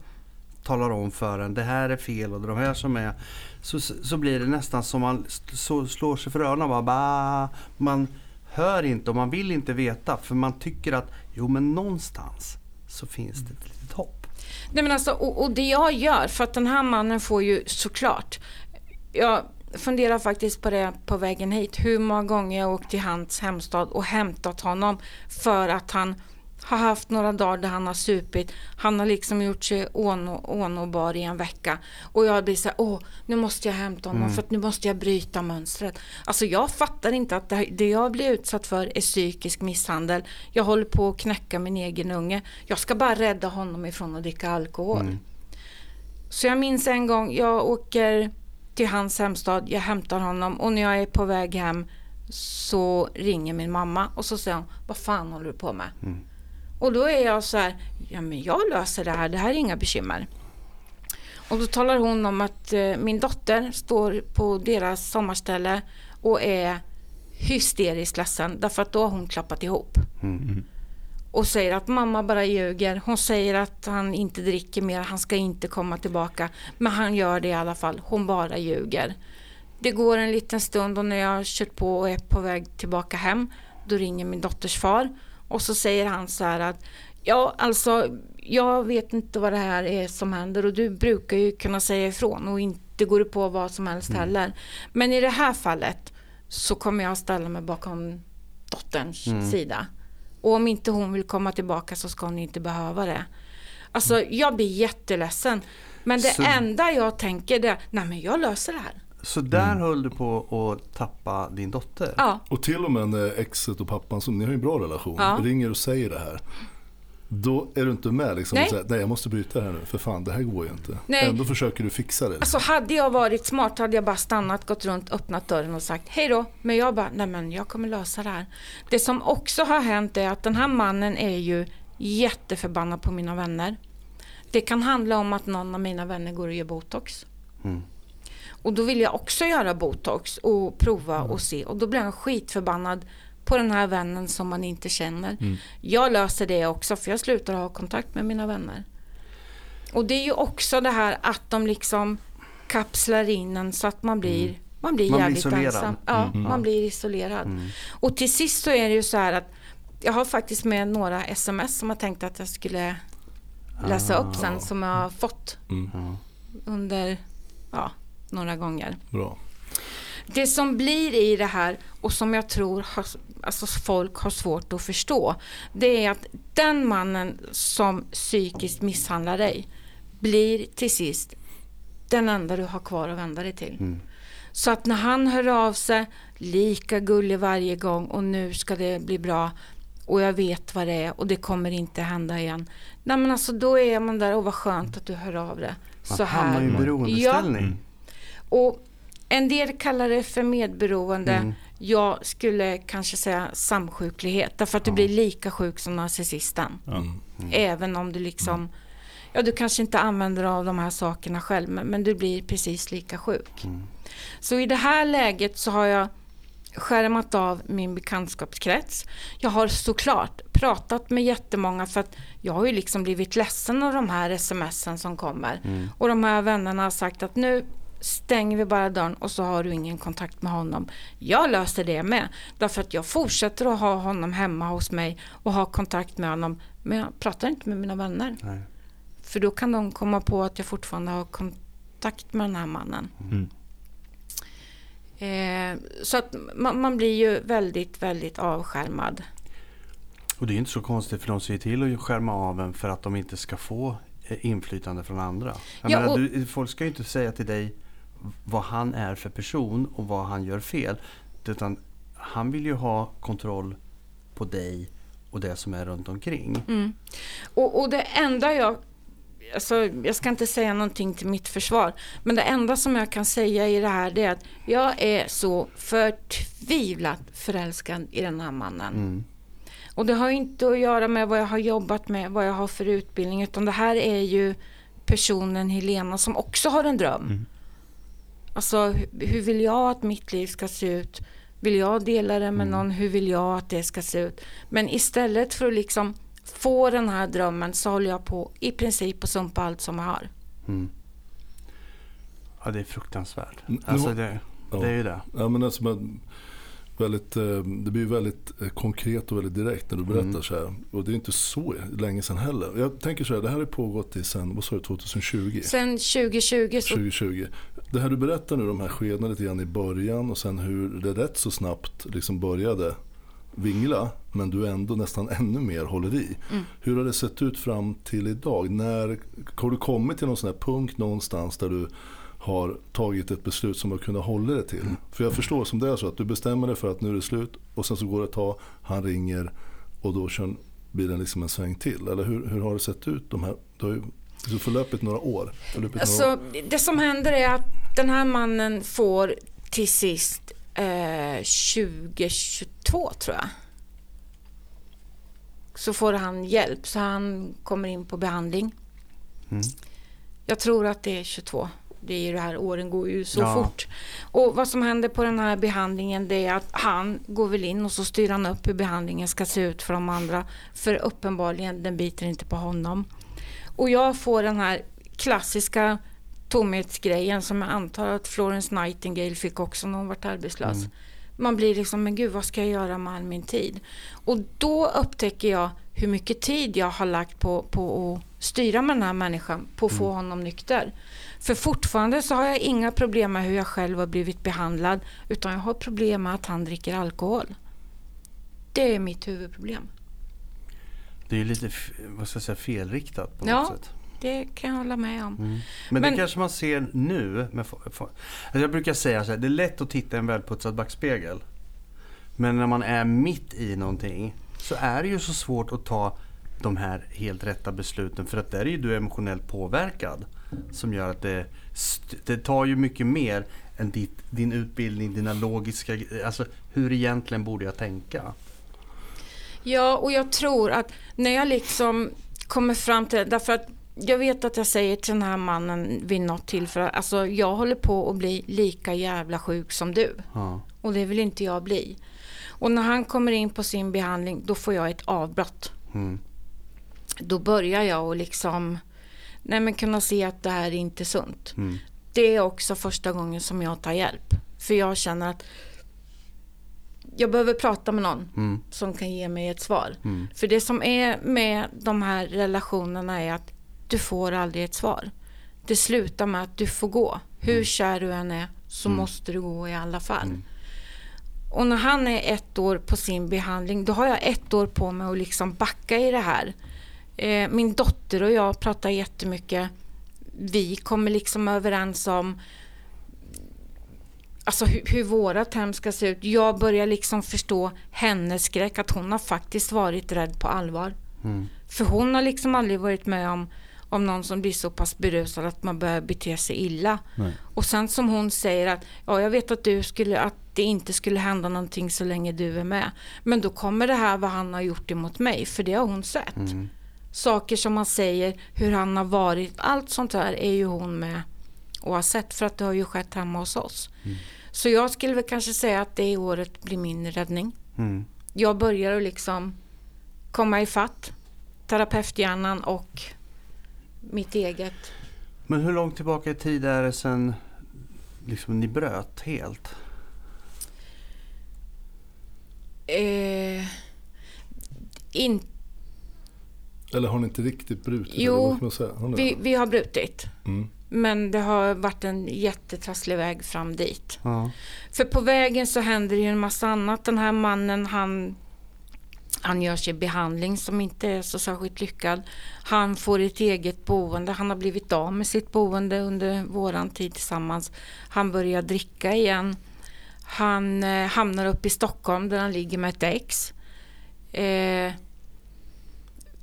talar om för en det här är fel och det är de här som är så, så blir det nästan som man så slår sig för öronen och bara man hör inte och man vill inte veta för man tycker att jo men någonstans så finns det. Nej men alltså och, och det jag gör för att den här mannen får ju såklart jag funderar faktiskt på det på vägen hit. Hur många gånger jag åkt till hans hemstad och hämtat honom för att han har haft några dagar där han har supit. Han har liksom gjort sig ånåbar i en vecka. Och jag blir så här, åh, nu måste jag hämta honom mm. för att nu måste jag bryta mönstret. Alltså jag fattar inte att det, det jag blir utsatt för är psykisk misshandel. Jag håller på att knäcka min egen unge. Jag ska bara rädda honom ifrån att dricka alkohol. Mm. Så jag minns en gång, jag åker till hans hemstad, jag hämtar honom och när jag är på väg hem så ringer min mamma och så säger hon, vad fan håller du på med? Mm. Och då är jag så här, ja men jag löser det här, det här är inga bekymmer. Och då talar hon om att eh, min dotter står på deras sommarställe och är hysteriskt ledsen därför att då har hon klappat ihop. Mm. Och säger att mamma bara ljuger. Hon säger att han inte dricker mer, han ska inte komma tillbaka. Men han gör det i alla fall, hon bara ljuger. Det går en liten stund och när jag har kört på och är på väg tillbaka hem, då ringer min dotters far och så säger han så här att ja, alltså jag vet inte vad det här är som händer och du brukar ju kunna säga ifrån och inte går du på vad som helst mm. heller. Men i det här fallet så kommer jag ställa mig bakom dotterns mm. sida. Och om inte hon vill komma tillbaka så ska hon inte behöva det. Alltså jag blir jätteledsen. Men det så... enda jag tänker är, nej men jag löser det här. Så där mm. höll du på att tappa din dotter? Ja. Och till och med när exet och pappan, som ni har ju en bra relation, ja. ringer och säger det här. Då är du inte med liksom nej. Säger, nej jag måste bryta det här nu för fan det här går ju inte. Nej. Ändå försöker du fixa det. Alltså hade jag varit smart hade jag bara stannat, gått runt, öppnat dörren och sagt hej då. Men jag bara, nej men jag kommer lösa det här. Det som också har hänt är att den här mannen är ju jätteförbannad på mina vänner. Det kan handla om att någon av mina vänner går och gör botox. Mm. Och då vill jag också göra botox och prova mm. och se. Och då blir han skitförbannad på den här vännen som man inte känner. Mm. Jag löser det också för jag slutar ha kontakt med mina vänner. Och det är ju också det här att de liksom kapslar in en så att man blir mm. Man blir man jävligt blir ensam. Ja, mm. man blir isolerad. Mm. Och till sist så är det ju så här att jag har faktiskt med några sms som jag tänkte att jag skulle läsa ah. upp sen som jag har fått mm. under ja, några gånger. Bra. Det som blir i det här och som jag tror har, alltså folk har svårt att förstå. Det är att den mannen som psykiskt misshandlar dig blir till sist den enda du har kvar att vända dig till. Mm. Så att när han hör av sig, lika gullig varje gång och nu ska det bli bra och jag vet vad det är och det kommer inte hända igen. Nej men alltså då är man där och vad skönt att du hör av det. Man så här. hamnar i en beroendeställning. Ja. Och en del kallar det för medberoende. Mm. Jag skulle kanske säga samsjuklighet. Därför att ja. du blir lika sjuk som narcissisten. Mm. Mm. Även om du liksom, ja du kanske inte använder av de här sakerna själv. Men, men du blir precis lika sjuk. Mm. Så i det här läget så har jag skärmat av min bekantskapskrets. Jag har såklart pratat med jättemånga för att jag har ju liksom blivit ledsen av de här smsen som kommer. Mm. Och de här vännerna har sagt att nu stänger vi bara dörren och så har du ingen kontakt med honom. Jag löser det med. Därför att jag fortsätter att ha honom hemma hos mig och ha kontakt med honom. Men jag pratar inte med mina vänner. Nej. För då kan de komma på att jag fortfarande har kontakt med den här mannen. Mm. Eh, så att man, man, blir ju väldigt, väldigt avskärmad. Och det är inte så konstigt för de ser till att skärma av en för att de inte ska få eh, inflytande från andra. Jag ja, menar, och... du, folk ska ju inte säga till dig vad han är för person och vad han gör fel. Utan han vill ju ha kontroll på dig och det som är runt omkring. Mm. Och, och det enda jag Alltså, jag ska inte säga någonting till mitt försvar, men det enda som jag kan säga i det här är att jag är så förtvivlat förälskad i den här mannen. Mm. Och det har inte att göra med vad jag har jobbat med, vad jag har för utbildning, utan det här är ju personen Helena som också har en dröm. Mm. Alltså, hur vill jag att mitt liv ska se ut? Vill jag dela det med mm. någon? Hur vill jag att det ska se ut? Men istället för att liksom få den här drömmen så håller jag på i princip att sumpa allt som jag har. Mm. Ja, det är fruktansvärt. Alltså det, det är ju det. Ja, men alltså, man, väldigt, eh, det blir väldigt eh, konkret och väldigt direkt när du berättar mm. så här. Och det är inte så länge sedan heller. Jag tänker så här, det här har pågått i sen, vad sa du, 2020? Sen 2020. Så... 2020. Det här du berättar nu, de här skedena lite grann i början och sen hur det rätt så snabbt liksom började vingla men du ändå nästan ännu mer håller i. Mm. Hur har det sett ut fram till idag? När, har du kommit till någon sån här punkt någonstans där du har tagit ett beslut som du kunnat hålla dig till? Mm. För jag förstår som det är så att du bestämmer dig för att nu är det slut och sen så går det ett tag, han ringer och då kör, blir det liksom en sväng till. Eller hur, hur har det sett ut? De här, du har ju du förlöpit några år. Förlöpit alltså, några år. Det som händer är att den här mannen får till sist eh, 2022 tror jag. Så får han hjälp så han kommer in på behandling. Mm. Jag tror att det är 22. Det är ju det här, åren går ju så ja. fort. Och vad som händer på den här behandlingen det är att han går väl in och så styr han upp hur behandlingen ska se ut för de andra. För uppenbarligen, den biter inte på honom. Och jag får den här klassiska tomhetsgrejen som jag antar att Florence Nightingale fick också när hon var arbetslös. Mm. Man blir liksom, men gud vad ska jag göra med all min tid? Och då upptäcker jag hur mycket tid jag har lagt på, på att styra med den här människan, på att få mm. honom nykter. För fortfarande så har jag inga problem med hur jag själv har blivit behandlad, utan jag har problem med att han dricker alkohol. Det är mitt huvudproblem. Det är lite vad ska jag säga, felriktat på något sätt det kan jag hålla med om. Mm. Men, Men, det kanske man ser nu. Med, alltså jag brukar säga så här, det är lätt att titta i en välputsad backspegel. Men när man är mitt i någonting så är det ju så svårt att ta de här helt rätta besluten. För att där är ju du emotionellt påverkad. Som gör att det, det tar ju mycket mer än ditt, din utbildning, dina logiska... Alltså hur egentligen borde jag tänka? Ja, och jag tror att när jag liksom kommer fram till därför att jag vet att jag säger till den här mannen vid något tillfälle, alltså jag håller på att bli lika jävla sjuk som du. Ja. Och det vill inte jag bli. Och när han kommer in på sin behandling, då får jag ett avbrott. Mm. Då börjar jag och liksom, nej men kunna se att det här är inte sunt. Mm. Det är också första gången som jag tar hjälp. För jag känner att jag behöver prata med någon mm. som kan ge mig ett svar. Mm. För det som är med de här relationerna är att du får aldrig ett svar. Det slutar med att du får gå. Hur mm. kär du än är så mm. måste du gå i alla fall. Mm. Och när han är ett år på sin behandling, då har jag ett år på mig att liksom backa i det här. Eh, min dotter och jag pratar jättemycket. Vi kommer liksom överens om alltså hur, hur vårat hem ska se ut. Jag börjar liksom förstå hennes skräck, att hon har faktiskt varit rädd på allvar. Mm. För hon har liksom aldrig varit med om om någon som blir så pass berusad att man börjar bete sig illa. Nej. Och sen som hon säger att ja, jag vet att, du skulle, att det inte skulle hända någonting så länge du är med. Men då kommer det här vad han har gjort emot mig, för det har hon sett. Mm. Saker som man säger, hur han har varit, allt sånt här är ju hon med och har sett för att det har ju skett hemma hos oss. Mm. Så jag skulle väl kanske säga att det året blir min räddning. Mm. Jag börjar att liksom komma ifatt terapeuthjärnan och mitt eget. Men hur långt tillbaka i tid är det sen liksom, ni bröt helt? Eh, in... Eller har ni inte riktigt brutit? Jo, har vi, vi, har brutit. Mm. Men det har varit en jättetrasslig väg fram dit. Ja. För på vägen så händer ju en massa annat. Den här mannen han, han gör sig behandling som inte är så särskilt lyckad. Han får ett eget boende. Han har blivit av med sitt boende under våran tid tillsammans. Han börjar dricka igen. Han eh, hamnar uppe i Stockholm där han ligger med ett ex. Eh,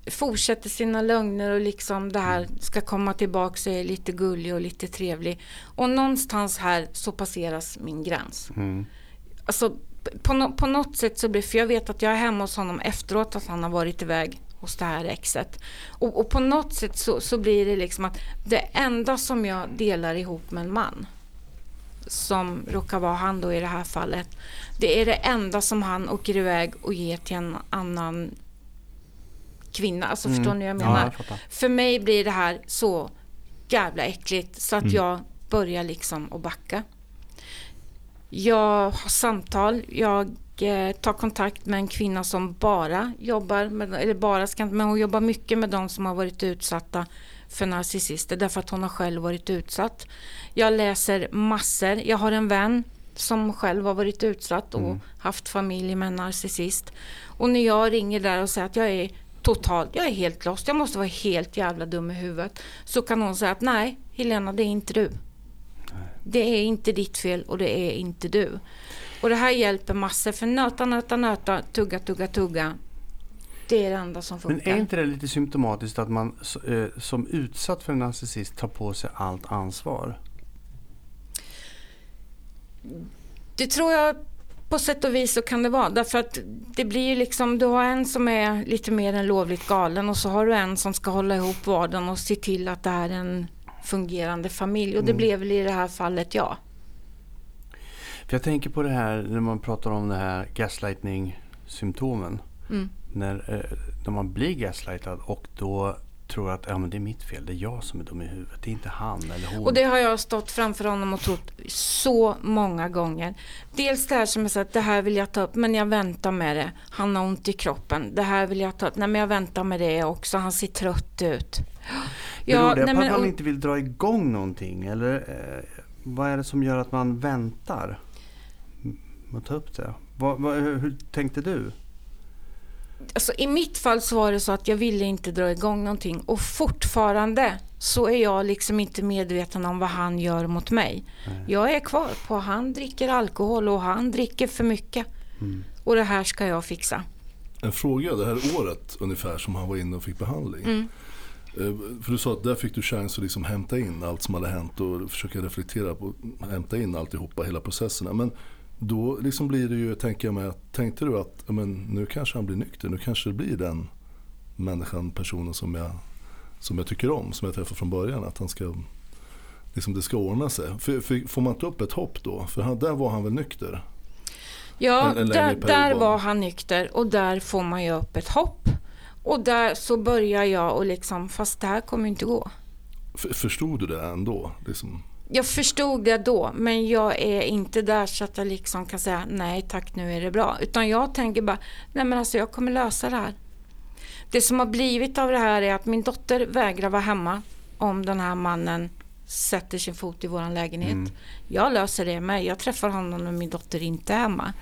fortsätter sina lögner och liksom det här ska komma tillbaka och är lite gullig och lite trevlig. Och någonstans här så passeras min gräns. Mm. Alltså på, no på något sätt så blir, för jag vet att jag är hemma hos honom efteråt att han har varit iväg hos det här exet. Och, och på något sätt så, så, blir det liksom att det enda som jag delar ihop med en man som råkar vara han då i det här fallet. Det är det enda som han åker iväg och ger till en annan kvinna. Alltså mm. förstår ni vad jag menar? Ja, jag För mig blir det här så jävla äckligt så att mm. jag börjar liksom att backa. Jag har samtal, jag eh, tar kontakt med en kvinna som bara jobbar med, eller bara ska men hon jobbar mycket med de som har varit utsatta för narcissister därför att hon har själv varit utsatt. Jag läser massor. Jag har en vän som själv har varit utsatt och mm. haft familj med en narcissist. Och när jag ringer där och säger att jag är totalt, jag är helt lost, jag måste vara helt jävla dum i huvudet. Så kan hon säga att nej, Helena, det är inte du. Det är inte ditt fel och det är inte du. Och det här hjälper massor, för nöta, nöta, nöta, tugga, tugga, tugga. Det är det enda som funkar. Men är inte det lite symptomatiskt att man eh, som utsatt för en narcissist tar på sig allt ansvar? Det tror jag på sätt och vis så kan det vara. Därför att det blir ju liksom, du har en som är lite mer än lovligt galen och så har du en som ska hålla ihop vardagen och se till att det är en fungerande familj. Och det mm. blev väl i det här fallet ja. För jag tänker på det här när man pratar om det här gaslightning-symptomen. Mm. När, eh, när man blir gaslightad och då tror att ja, men det är mitt fel, det är jag som är dum i huvudet, det är inte han eller hon. Och det har jag stått framför honom och trott så många gånger. Dels det här som jag sa, det här vill jag ta upp, men jag väntar med det. Han har ont i kroppen, det här vill jag ta upp, nej men jag väntar med det också, han ser trött ut. Ja, Beror det nej, på att man inte vill dra igång någonting? Eller eh, vad är det som gör att man väntar? Att ta upp det? Vad, vad, hur tänkte du? Alltså, I mitt fall så var det så att jag ville inte dra igång någonting och fortfarande så är jag liksom inte medveten om vad han gör mot mig. Nej. Jag är kvar på han dricker alkohol och han dricker för mycket. Mm. Och det här ska jag fixa. En fråga, det här året ungefär som han var inne och fick behandling. Mm. Eh, för du sa att där fick du chans att liksom hämta in allt som hade hänt och försöka reflektera på, hämta in alltihopa, hela processerna. Men då liksom blir det ju, tänker jag mig, tänkte du att men, nu kanske han blir nykter, nu kanske det blir den människan, personen som jag, som jag tycker om, som jag träffade från början, att han ska, liksom det ska ordna sig. För, för, får man inte upp ett hopp då? För han, där var han väl nykter? Ja, en, en där, där var han nykter och där får man ju upp ett hopp. Och där så börjar jag och liksom, fast det här kommer inte gå. För, förstod du det ändå? Liksom? Jag förstod det då, men jag är inte där så att jag liksom kan säga nej tack nu är det bra. Utan jag tänker bara, nej men alltså jag kommer lösa det här. Det som har blivit av det här är att min dotter vägrar vara hemma om den här mannen sätter sin fot i våran lägenhet. Mm. Jag löser det med. Jag träffar honom när min dotter inte är hemma.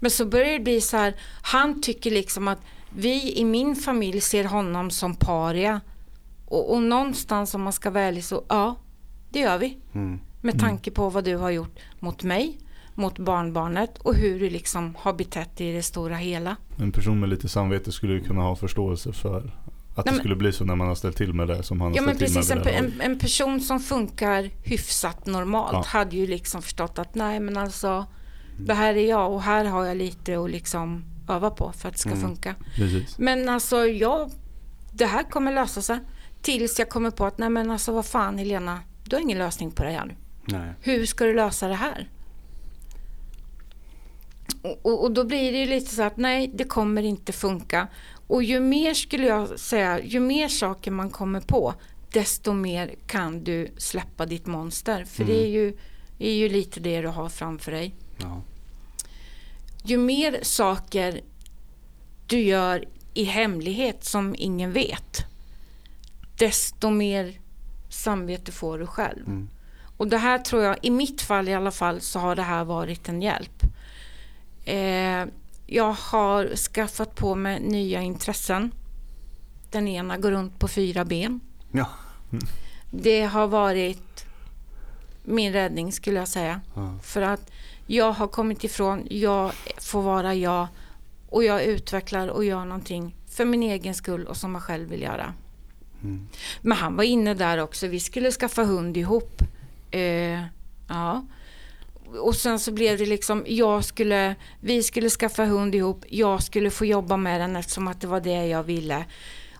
Men så börjar det bli så här, han tycker liksom att vi i min familj ser honom som paria. Och, och någonstans om man ska vara ärlig så, ja, det gör vi. Mm. Med mm. tanke på vad du har gjort mot mig, mot barnbarnet och hur du liksom har betett dig i det stora hela. En person med lite samvete skulle kunna ha förståelse för att Nej, det skulle bli så när man har ställt till med det som han ja, har ställt men precis, till med. En, en, person som funkar hyfsat normalt ja. hade ju liksom förstått att nej men alltså det här är jag och här har jag lite att liksom öva på för att det ska mm. funka. Precis. Men alltså jag, det här kommer lösa sig. Tills jag kommer på att nej men alltså vad fan Helena, du har ingen lösning på det här. Nej. Hur ska du lösa det här? Och, och, då blir det ju lite så att nej, det kommer inte funka. Och ju mer skulle jag säga, ju mer saker man kommer på, desto mer kan du släppa ditt monster. För mm. det är ju, är ju lite det du har framför dig. Ja. Ju mer saker du gör i hemlighet som ingen vet, desto mer samvete får du själv. Mm. Och det här tror jag, i mitt fall i alla fall, så har det här varit en hjälp. Eh, jag har skaffat på mig nya intressen. Den ena går runt på fyra ben. Ja. Mm. Det har varit min räddning skulle jag säga. Mm. För att jag har kommit ifrån, jag får vara jag och jag utvecklar och gör någonting för min egen skull och som jag själv vill göra. Mm. Men han var inne där också, vi skulle skaffa hund ihop. Eh, ja. Och sen så blev det liksom, jag skulle, vi skulle skaffa hund ihop, jag skulle få jobba med den eftersom att det var det jag ville.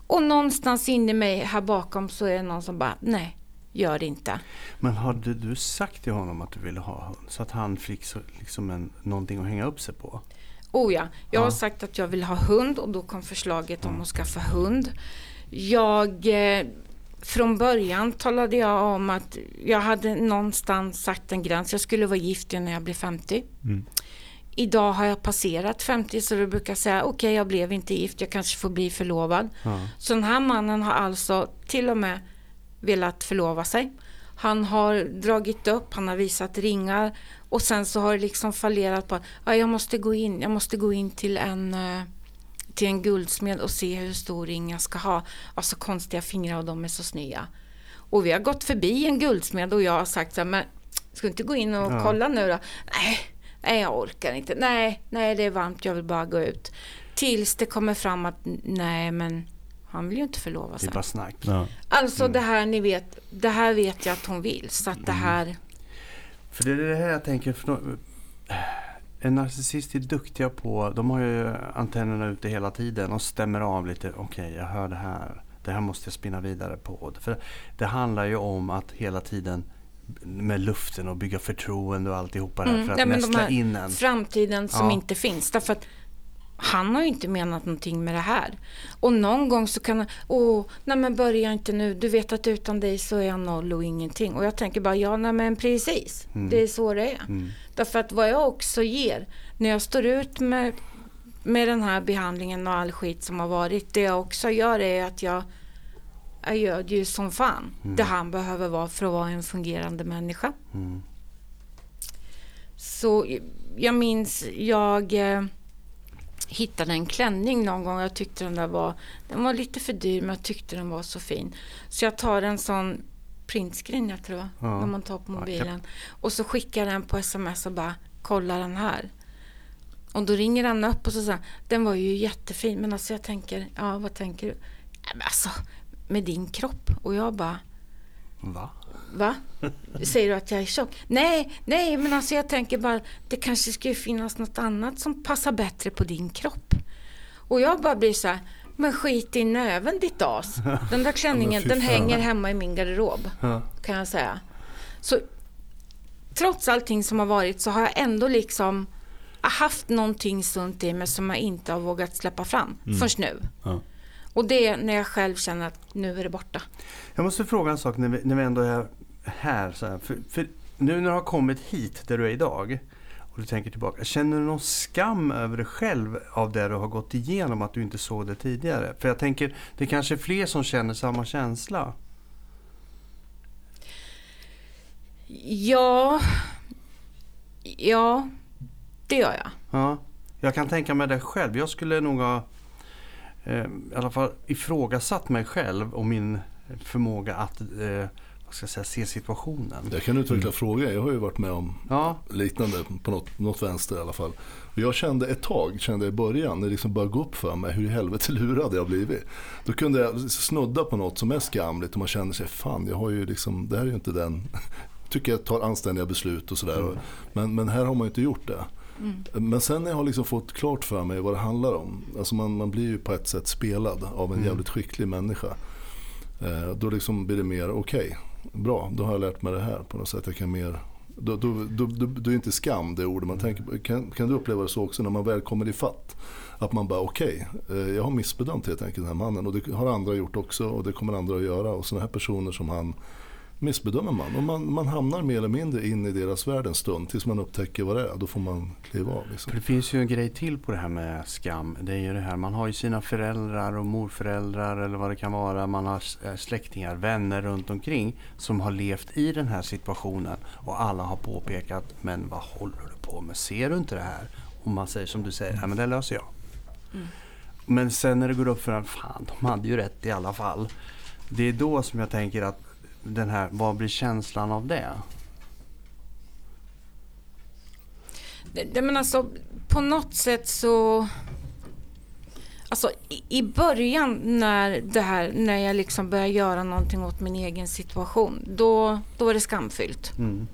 Och någonstans inne i mig här bakom så är det någon som bara, nej, gör det inte. Men hade du sagt till honom att du ville ha hund så att han fick så, liksom en, någonting att hänga upp sig på? Oh ja, jag ja. har sagt att jag vill ha hund och då kom förslaget om att skaffa hund. Jag eh, från början talade jag om att jag hade någonstans sagt en gräns. Jag skulle vara gift när jag blev 50. Mm. Idag har jag passerat 50 så du brukar säga okej okay, jag blev inte gift, jag kanske får bli förlovad. Ja. Så den här mannen har alltså till och med velat förlova sig. Han har dragit upp, han har visat ringar och sen så har det liksom fallerat på att ja, jag måste gå in, jag måste gå in till en uh, till en guldsmed och se hur stor ring jag ska ha. Alltså konstiga fingrar och de är så snygga. Och vi har gått förbi en guldsmed och jag har sagt så här, men ska du inte gå in och ja. kolla nu då? Nej, nej, jag orkar inte. Nej, nej, det är varmt, jag vill bara gå ut. Tills det kommer fram att nej, men han vill ju inte förlova sig. Det är bara snack. Ja. Alltså mm. det här ni vet, det här vet jag att hon vill. Så att det mm. här... För det är det här jag tänker, för en narcissist är duktiga på, de har ju antennerna ute hela tiden och stämmer av lite. Okej, okay, jag hör det här. Det här måste jag spinna vidare på. För det handlar ju om att hela tiden med luften och bygga förtroende och alltihopa mm, för att ja, nästla in en. Framtiden som ja. inte finns. Därför att han har ju inte menat någonting med det här. Och någon gång så kan han, åh, nej men börja inte nu, du vet att utan dig så är jag noll och ingenting. Och jag tänker bara, ja nej men precis, mm. det är så det är. Mm. Därför att vad jag också ger, när jag står ut med, med den här behandlingen och all skit som har varit, det jag också gör är att jag jag gör ju som fan mm. det han behöver vara för att vara en fungerande människa. Mm. Så jag minns, jag eh, hittade en klänning någon gång. Jag tyckte den där var, den var lite för dyr men jag tyckte den var så fin. Så jag tar en sån printscreen jag tror ja. när man tar på mobilen. Och så skickar den på sms och bara kolla den här. Och då ringer han upp och så säger den var ju jättefin men alltså jag tänker, ja vad tänker du? Men alltså med din kropp. Och jag bara, Va? Va? Säger du att jag är tjock? Nej, nej, men alltså jag tänker bara det kanske skulle finnas något annat som passar bättre på din kropp. Och jag bara blir så här, men skit i näven ditt as. Den där klänningen, den hänger hemma i min garderob. Kan jag säga. Så trots allting som har varit så har jag ändå liksom haft någonting sunt i mig som jag inte har vågat släppa fram mm. först nu. Ja. Och det är när jag själv känner att nu är det borta. Jag måste fråga en sak när vi, när vi ändå är här. Så här. För, för, nu när du har kommit hit där du är idag och du tänker tillbaka. Känner du någon skam över dig själv av det du har gått igenom att du inte såg det tidigare? För jag tänker, det är kanske är fler som känner samma känsla. Ja, ja, det gör jag. Ja, jag kan tänka mig det själv. Jag skulle nog ha eh, i alla fall ifrågasatt mig själv och min förmåga att eh, vad ska jag säga, se situationen. Jag kan utveckla mm. frågan. Jag har ju varit med om ja. liknande på något, något vänster i alla fall. Och jag kände ett tag, kände i början, när det liksom började gå upp för mig hur i helvete lurad jag blivit. Då kunde jag snudda på något som är skamligt och man känner sig, fan jag har ju liksom, det här är ju inte den, tycker jag tar anständiga beslut och sådär. Mm. Men, men här har man ju inte gjort det. Mm. Men sen när jag har liksom fått klart för mig vad det handlar om. Alltså man, man blir ju på ett sätt spelad av en mm. jävligt skicklig människa. Eh, då liksom blir det mer, okej, okay, bra, då har jag lärt mig det här på något sätt. Jag kan mer, då, då, då, då, är inte skam det ordet man tänker på. Kan, kan du uppleva det så också när man väl kommer i fatt? Att man bara, okej, okay, eh, jag har missbedömt helt enkelt den här mannen. Och det har andra gjort också och det kommer andra att göra. Och sådana här personer som han missbedömer man. Och man, man hamnar mer eller mindre in i deras värld en stund tills man upptäcker vad det är. Då får man kliva av. Liksom. det finns ju en grej till på det här med skam. Det är ju det här, man har ju sina föräldrar och morföräldrar eller vad det kan vara. Man har eh, släktingar, vänner runt omkring som har levt i den här situationen. Och alla har påpekat, men vad håller du på med? Ser du inte det här? Och man säger som du säger, nej men det löser jag. Mm. Men sen när det går upp för en, fan de hade ju rätt i alla fall. Det är då som jag tänker att den här, vad blir känslan av det? det, det men alltså, på något sätt så... Alltså i, i början när det här, när jag liksom började göra någonting åt min egen situation, då, då var det skamfyllt. Mm.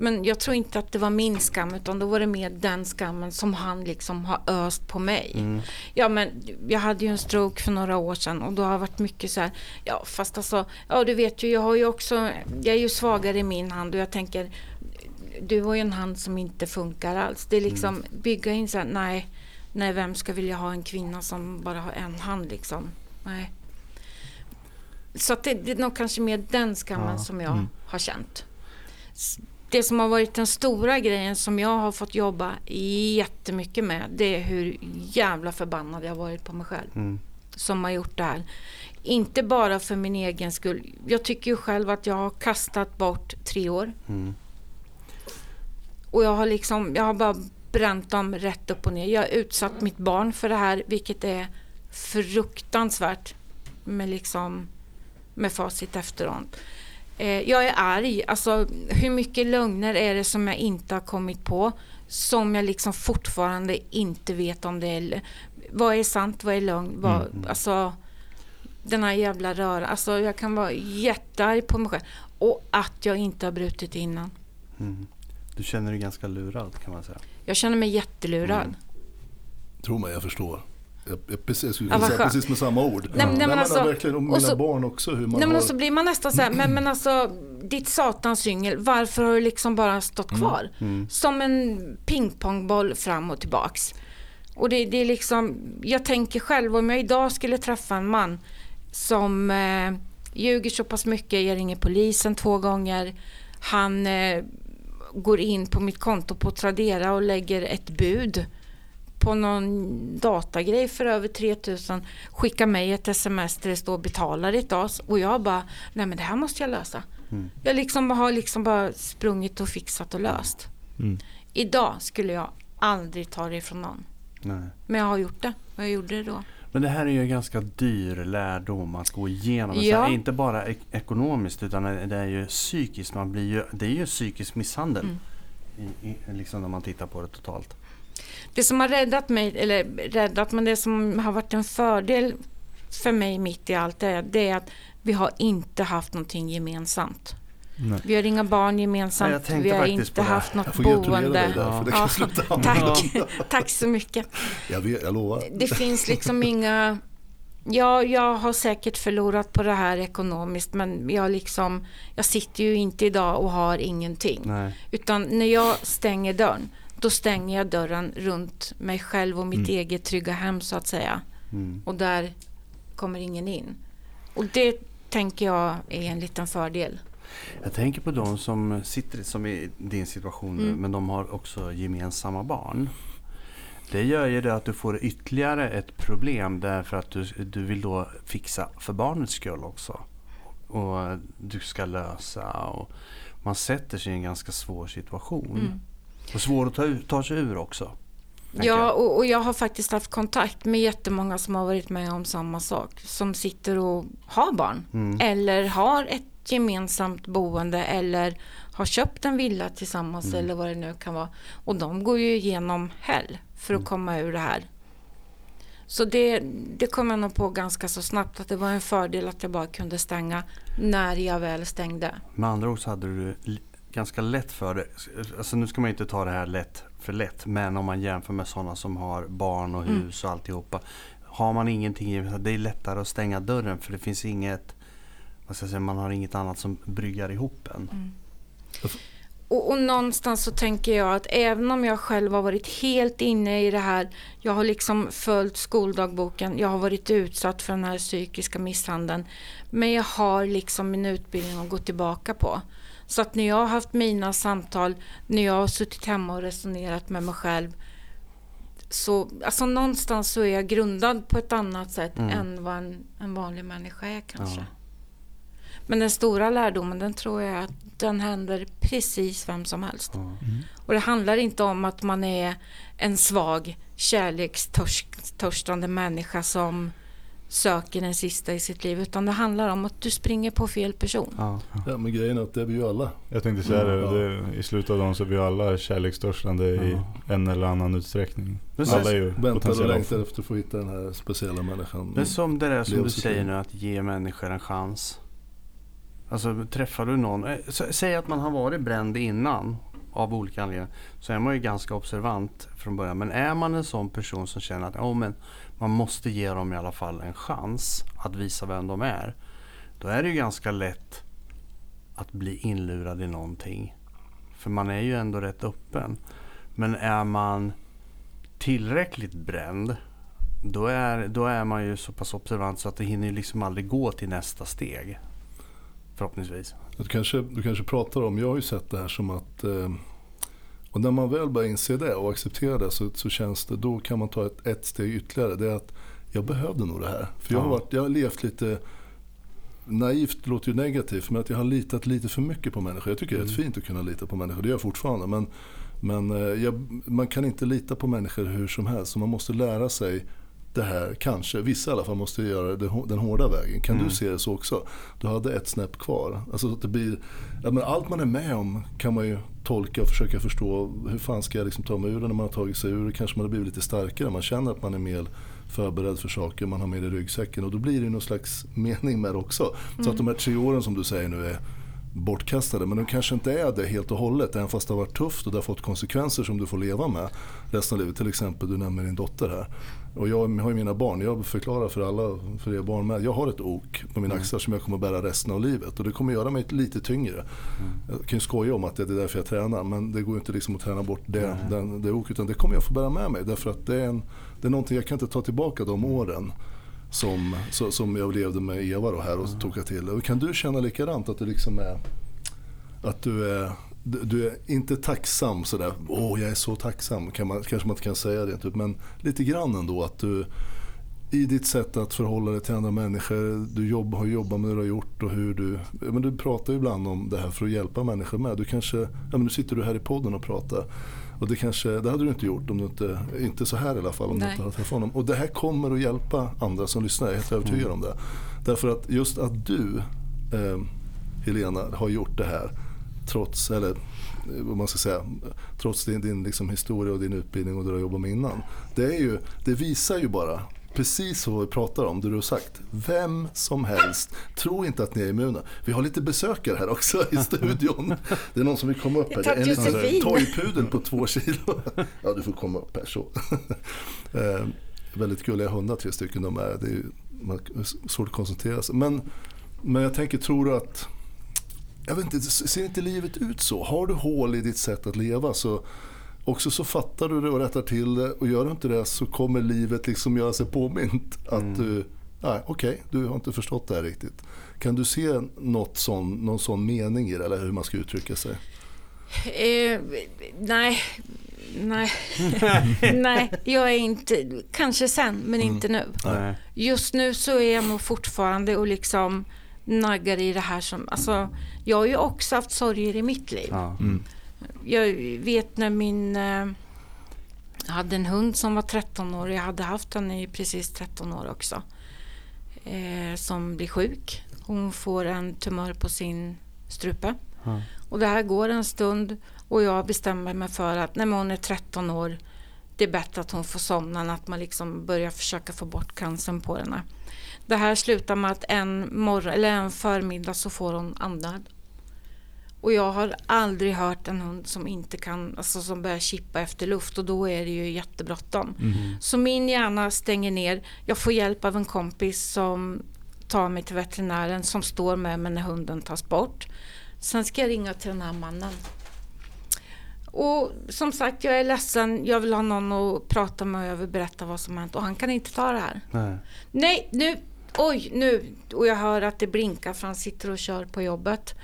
Men jag tror inte att det var min skam utan då var det mer den skammen som han liksom har öst på mig. Mm. Ja men jag hade ju en stroke för några år sedan och då har det varit mycket så här, ja fast alltså, ja du vet ju jag har ju också, jag är ju svagare i min hand och jag tänker, du har ju en hand som inte funkar alls. Det är liksom mm. bygga in så här, nej, nej vem ska vilja ha en kvinna som bara har en hand liksom. Nej. Så det, det, är nog kanske mer den skammen ja. som jag mm. har känt det som har varit den stora grejen som jag har fått jobba jättemycket med det är hur jävla förbannad jag varit på mig själv. Mm. Som har gjort det här. Inte bara för min egen skull. Jag tycker ju själv att jag har kastat bort tre år. Mm. Och jag har liksom, jag har bara bränt dem rätt upp och ner. Jag har utsatt mitt barn för det här vilket är fruktansvärt. Med liksom med facit efteråt. Eh, jag är arg. Alltså, hur mycket lögner är det som jag inte har kommit på? Som jag liksom fortfarande inte vet om det är... Vad är sant? Vad är lögn? Vad, mm. Alltså, den här jävla röran. Alltså, jag kan vara jättearg på mig själv. Och att jag inte har brutit innan. Mm. Du känner dig ganska lurad kan man säga. Jag känner mig jättelurad. Mm. Tro mig, jag förstår. Jag, precis, skulle ja, säga precis med samma ord. Nej, nej, men alltså, verkligen om mina så, barn också. Hur man nej, men har... så blir man nästan så här, men, men alltså ditt satans yngel, varför har du liksom bara stått mm, kvar? Mm, mm. Som en pingpongboll fram och tillbaks. Och det, det, är liksom, jag tänker själv om jag idag skulle träffa en man som eh, ljuger så pass mycket, jag ringer polisen två gånger, han eh, går in på mitt konto på Tradera och lägger ett bud på någon datagrej för över 3000 skickar mig ett sms där det står betala ditt as och jag bara, nej men det här måste jag lösa. Mm. Jag liksom har liksom bara sprungit och fixat och löst. Mm. Idag skulle jag aldrig ta det ifrån någon. Nej. Men jag har gjort det och jag gjorde det då. Men det här är ju en ganska dyr lärdom att gå igenom. Ja. Här, inte bara ek ekonomiskt utan det är ju psykiskt. Man blir ju, det är ju psykisk misshandel. Mm. I, i, liksom när man tittar på det totalt. Det som har räddat mig, eller räddat, men det som har varit en fördel för mig mitt i allt det, det är att vi har inte haft någonting gemensamt. Nej. Vi har inga barn gemensamt, Nej, vi har inte haft något boende. Får ja. ja, tack. tack så mycket. Jag, vet, jag lovar. Det finns liksom inga... Ja, jag har säkert förlorat på det här ekonomiskt men jag, liksom, jag sitter ju inte idag och har ingenting. Nej. Utan när jag stänger dörren då stänger jag dörren runt mig själv och mitt mm. eget trygga hem så att säga. Mm. Och där kommer ingen in. Och det tänker jag är en liten fördel. Jag tänker på de som sitter som i din situation mm. men de har också gemensamma barn. Det gör ju det att du får ytterligare ett problem därför att du, du vill då fixa för barnets skull också. Och du ska lösa och man sätter sig i en ganska svår situation. Mm. Och svår att ta, ta sig ur också. Ja, och, och, jag har faktiskt haft kontakt med jättemånga som har varit med om samma sak. Som sitter och har barn. Mm. Eller har ett gemensamt boende eller har köpt en villa tillsammans mm. eller vad det nu kan vara. Och de går ju igenom hell för att mm. komma ur det här. Så det, det kom jag nog på ganska så snabbt att det var en fördel att jag bara kunde stänga när jag väl stängde. Med andra ord så hade du ganska lätt för det. Alltså nu ska man inte ta det här lätt för lätt. Men om man jämför med sådana som har barn och mm. hus och alltihopa. Har man ingenting, det är lättare att stänga dörren för det finns inget, vad ska jag säga, man har inget annat som bryggar ihop en. Mm. och, och, någonstans så tänker jag att även om jag själv har varit helt inne i det här, jag har liksom följt skoldagboken, jag har varit utsatt för den här psykiska misshandeln, men jag har liksom min utbildning att gå tillbaka på. Så att när jag har haft mina samtal, när jag har suttit hemma och resonerat med mig själv, så alltså någonstans så är jag grundad på ett annat sätt mm. än vad en, en, vanlig människa är kanske. Ja. Men den stora lärdomen, den tror jag att den händer precis vem som helst. Mm. Och det handlar inte om att man är en svag kärlekstörstande människa som söker den sista i sitt liv. Utan det handlar om att du springer på fel person. Ja, ja men grejen är att det är vi ju alla. Jag tänkte säga det, mm. det, i slutet av dagen så är vi alla kärlekstörstande ja. i en eller annan utsträckning. Men alla är ju Väntar och längtar efter att få hitta den här speciella människan. Men som det där som du säger nu, att ge människor en chans. Alltså träffar du någon, eh, säg att man har varit bränd innan av olika anledningar. Så är man ju ganska observant från början. Men är man en sån person som känner att oh, men man måste ge dem i alla fall en chans att visa vem de är. Då är det ju ganska lätt att bli inlurad i någonting. För man är ju ändå rätt öppen. Men är man tillräckligt bränd då är, då är man ju så pass observant så att det hinner liksom aldrig gå till nästa steg. Förhoppningsvis. Du kanske, du kanske pratar om, jag har ju sett det här som att eh, och när man väl börjar inse det och acceptera det så, så känns det, då kan man ta ett, ett steg ytterligare. Det är att jag behövde nog det här. För jag har, varit, jag har levt lite naivt låter ju negativt, men att jag har litat lite för mycket på människor. Jag tycker det är rätt mm. fint att kunna lita på människor, det gör jag fortfarande. Men, men eh, jag, man kan inte lita på människor hur som helst. Så man måste lära sig det här, kanske, vissa i alla fall måste göra det, den hårda vägen. Kan mm. du se det så också? Du hade ett snäpp kvar. Alltså att det blir, men allt man är med om kan man ju tolka och försöka förstå. Hur fan ska jag liksom ta mig ur det när man har tagit sig ur det? Kanske man har blivit lite starkare. Man känner att man är mer förberedd för saker, man har med i ryggsäcken. Och då blir det någon slags mening med det också. Mm. Så att de här tre åren som du säger nu är bortkastade. Men de kanske inte är det helt och hållet. Även fast det har varit tufft och det har fått konsekvenser som du får leva med resten av livet. Till exempel, du nämner din dotter här. Och jag har ju mina barn, jag förklarar för alla, för er barn med. Jag har ett ok på mina mm. axlar som jag kommer att bära resten av livet. Och det kommer göra mig lite tyngre. Mm. Jag kan ju skoja om att det är därför jag tränar. Men det går inte liksom att träna bort det, mm. den, det ok. Utan det kommer jag få bära med mig. Därför att det är, en, det är någonting, jag kan inte ta tillbaka de åren. Som, som jag levde med Eva då här och mm. tog jag till. Kan du känna likadant? Att du liksom är, att du är du är inte tacksam sådär, åh jag är så tacksam, kan man, kanske man inte kan säga det, typ. men lite grann ändå att du i ditt sätt att förhålla dig till andra människor, du jobb, har jobbat med det du har gjort och hur du, men du pratar ju ibland om det här för att hjälpa människor med. Du kanske, ja men nu sitter du här i podden och pratar. Och det kanske, det hade du inte gjort om du inte, inte så här i alla fall om Nej. du inte hade träffat honom. Och det här kommer att hjälpa andra som lyssnar, jag är helt övertygad mm. om det. Därför att just att du, eh, Helena, har gjort det här trots, eller vad man ska säga, trots din, din liksom historia och din utbildning och det du har jobbat med innan. Det, är ju, det visar ju bara precis vad vi pratar om, det du har sagt. Vem som helst, tro inte att ni är immuna. Vi har lite besökare här också i studion. Det är någon som vill komma upp här. Det är en liten toypudel på två kilo. Ja, du får komma upp här så. Eh, väldigt gulliga hundar, tre stycken de är. Det är svårt att koncentrera sig. Men, men jag tänker, tror du att jag vet inte, ser inte livet ut så? Har du hål i ditt sätt att leva så också så fattar du det och rättar till det och gör du inte det så kommer livet liksom göra sig påmint att mm. du, nej okej, okay, du har inte förstått det här riktigt. Kan du se något sån, någon sån mening i det eller hur man ska uttrycka sig? Eh, nej, nej, nej, jag är inte, kanske sen men mm. inte nu. Nej. Just nu så är jag nog fortfarande och liksom naggar i det här som, alltså jag har ju också haft sorger i mitt liv. Ja. Mm. Jag vet när min, eh, jag hade en hund som var 13 år, jag hade haft den i precis 13 år också. Eh, som blir sjuk. Hon får en tumör på sin strupe. Ja. Och det här går en stund och jag bestämmer mig för att när hon är 13 år, det är bättre att hon får somna än att man liksom börjar försöka få bort cancern på henne. Det här slutar med att en, morgon, eller en förmiddag så får hon andnöd. Och jag har aldrig hört en hund som inte kan, alltså som börjar chippa efter luft och då är det ju jättebråttom. Mm. Så min hjärna stänger ner. Jag får hjälp av en kompis som tar mig till veterinären som står med mig när hunden tas bort. Sen ska jag ringa till den här mannen. Och som sagt, jag är ledsen. Jag vill ha någon att prata med och jag vill berätta vad som hänt. Och han kan inte ta det här. Nej, Nej nu, oj, nu. Och jag hör att det blinkar för han sitter och kör på jobbet.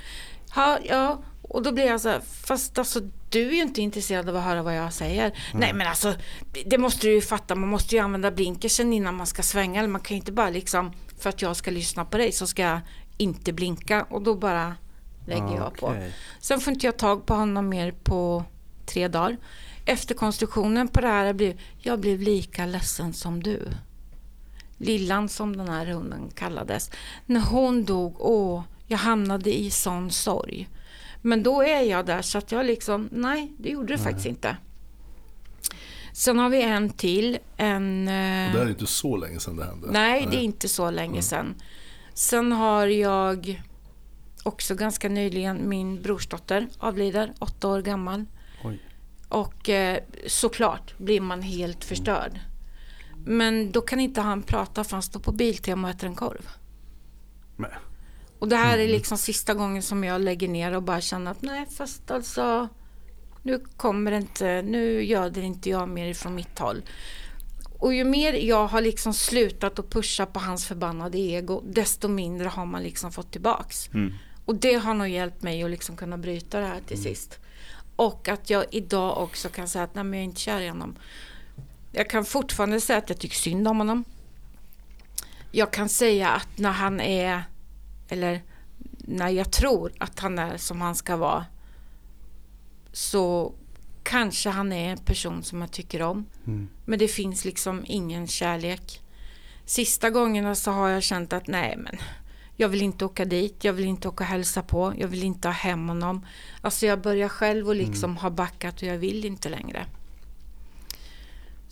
Ha, ja, och då blir jag så här, fast alltså du är ju inte intresserad av att höra vad jag säger. Mm. Nej men alltså, det måste du ju fatta, man måste ju använda blinkersen innan man ska svänga. Man kan ju inte bara liksom, för att jag ska lyssna på dig så ska jag inte blinka. Och då bara lägger jag på. Sen får inte jag tag på honom mer på tre dagar. Efterkonstruktionen på det här blev, jag blev lika ledsen som du. Lillan som den här hunden kallades. När hon dog, åh, jag hamnade i sån sorg. Men då är jag där så att jag liksom, nej det gjorde det nej. faktiskt inte. Sen har vi en till. En, eh, det är inte så länge sedan det hände. Nej, nej. det är inte så länge mm. sedan. Sen har jag också ganska nyligen min brorsdotter avlider, åtta år gammal. Oj. Och eh, såklart blir man helt förstörd. Men då kan inte han prata för han står på Biltema och äter en korv. Nej. Och det här är mm. liksom sista gången som jag lägger ner och bara känner att nej fast alltså nu kommer det inte, nu gör det inte jag mer ifrån mitt håll. Och ju mer jag har liksom slutat att pusha på hans förbannade ego, desto mindre har man liksom fått tillbaks. Mm. Och det har nog hjälpt mig att liksom kunna bryta det här till mm. sist. Och att jag idag också kan säga att nej, men jag är inte kär i honom. Jag kan fortfarande säga att jag tycker synd om honom. Jag kan säga att när han är, eller när jag tror att han är som han ska vara, så kanske han är en person som jag tycker om. Mm. Men det finns liksom ingen kärlek. Sista gångerna så har jag känt att nej men jag vill inte åka dit, jag vill inte åka och hälsa på, jag vill inte ha hem honom. Alltså jag börjar själv och liksom mm. ha backat och jag vill inte längre.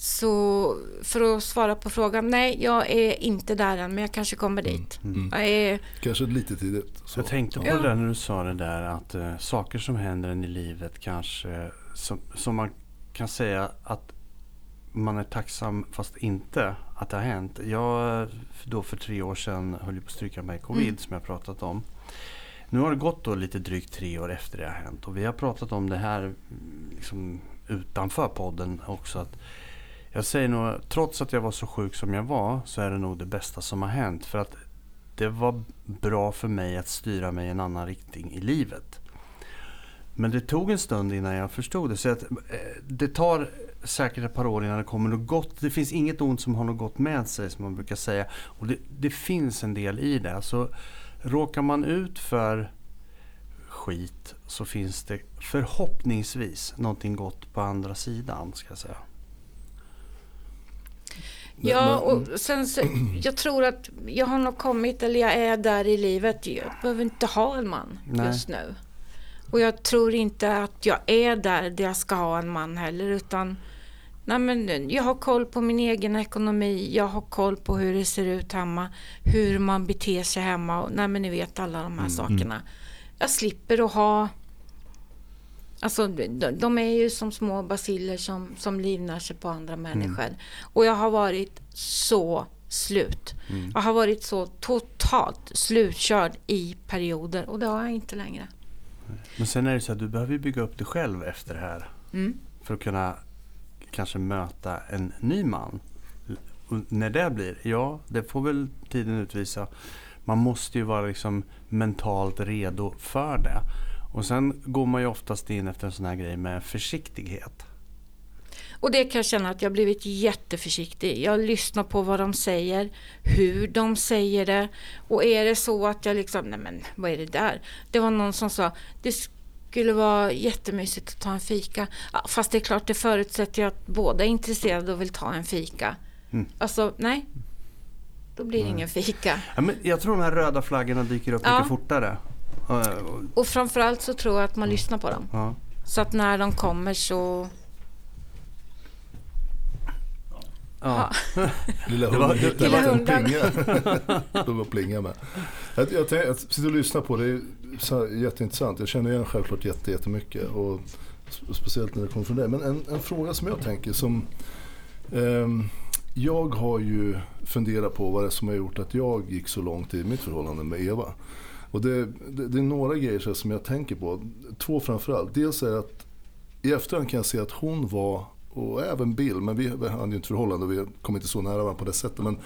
Så för att svara på frågan, nej jag är inte där än men jag kanske kommer mm, dit. Mm. Mm. Är... Kanske lite tidigt. Så. Jag tänkte på ja. det när du sa det där att uh, saker som händer en i livet kanske som, som man kan säga att man är tacksam fast inte att det har hänt. Jag då för tre år sedan höll på att stryka mig covid mm. som jag pratat om. Nu har det gått då lite drygt tre år efter det har hänt och vi har pratat om det här liksom utanför podden också. Att jag säger nog, trots att jag var så sjuk som jag var så är det nog det bästa som har hänt. För att det var bra för mig att styra mig i en annan riktning i livet. Men det tog en stund innan jag förstod det. Så att, eh, det tar säkert ett par år innan det kommer något gott. Det finns inget ont som har något gott med sig som man brukar säga. Och det, det finns en del i det. Så råkar man ut för skit så finns det förhoppningsvis någonting gott på andra sidan. ska jag säga. Ja, och sen så, jag tror att jag har nog kommit, eller jag är där i livet. Jag behöver inte ha en man Nej. just nu. Och jag tror inte att jag är där, där jag ska ha en man heller, utan nej men, jag har koll på min egen ekonomi, jag har koll på hur det ser ut hemma, hur man beter sig hemma, och, nej men ni vet alla de här mm. sakerna. Jag slipper att ha Alltså, de, de är ju som små basiller som, som livnär sig på andra mm. människor. Mm. Och jag har varit så slut. Mm. Jag har varit så totalt slutkörd i perioder och det har jag inte längre. Men sen är det så att du behöver bygga upp dig själv efter det här. Mm. För att kunna kanske möta en ny man. Och när det blir, ja det får väl tiden utvisa. Man måste ju vara liksom mentalt redo för det. Och sen går man ju oftast in efter en sån här grej med försiktighet. Och det kan jag känna att jag blivit jätteförsiktig. Jag lyssnar på vad de säger, hur de säger det. Och är det så att jag liksom, nej men vad är det där? Det var någon som sa, det skulle vara jättemysigt att ta en fika. Ja, fast det är klart, det förutsätter ju att båda är intresserade och vill ta en fika. Mm. Alltså, nej. Då blir det ingen fika. Ja, men jag tror de här röda flaggorna dyker upp ja. mycket fortare. Och framförallt så tror jag att man lyssnar på dem. Ja. Så att när de kommer så Ja. Lilla hunden hittade en plinga. De var plinga med. Jag, jag, jag, sitter och lyssnar på det. Det är jätteintressant. Jag känner igen självklart jätte, jättemycket. Och speciellt när det kommer från dig. Men en, en fråga som jag tänker som eh, jag har ju funderat på vad det är som har gjort att jag gick så långt i mitt förhållande med Eva. Och det, det, det är några grejer som jag tänker på. Två framförallt. Dels är att i efterhand kan jag se att hon var, och även Bill, men vi hade ju inte förhållande och vi kom inte så nära varandra på det sättet. Men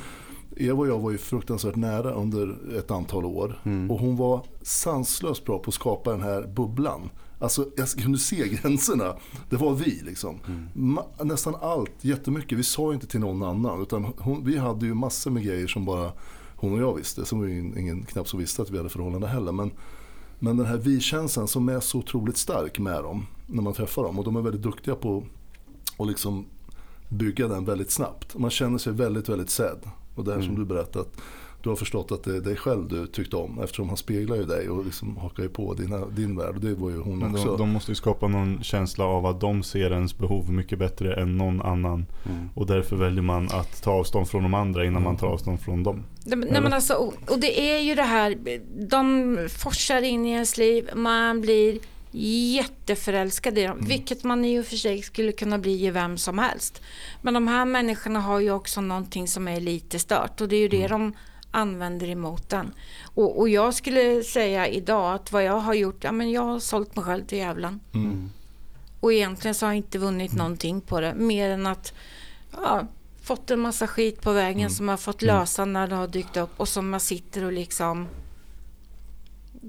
Eva och jag var ju fruktansvärt nära under ett antal år. Mm. Och hon var sanslöst bra på att skapa den här bubblan. Alltså jag kunde se gränserna. Det var vi liksom. Mm. Nästan allt, jättemycket. Vi sa inte till någon annan. Utan hon, vi hade ju massor med grejer som bara hon och jag visste. Som var ju ingen knappt som visste att vi hade förhållande heller. Men, men den här vi-känslan som är så otroligt stark med dem. När man träffar dem. Och de är väldigt duktiga på att liksom bygga den väldigt snabbt. Man känner sig väldigt, väldigt sedd. Och det här mm. som du berättat du har förstått att det är dig själv du tyckte om eftersom han speglar ju dig och liksom hakar ju på dina, din värld. Och det var ju hon Men också. De, de, måste ju skapa någon känsla av att de ser ens behov mycket bättre än någon annan. Mm. Och därför väljer man att ta avstånd från de andra innan mm. man tar avstånd från dem. Nej, men alltså, och det är ju det här, de forsar in i ens liv, man blir jätteförälskad i dem, mm. vilket man i och för sig skulle kunna bli i vem som helst. Men de här människorna har ju också någonting som är lite stört och det är ju det mm. de använder emot den. Och, och, jag skulle säga idag att vad jag har gjort, ja men jag har sålt mig själv till djävulen. Mm. Och egentligen så har jag inte vunnit mm. någonting på det, mer än att ja, fått en massa skit på vägen mm. som jag fått mm. lösa när det har dykt upp och som jag sitter och liksom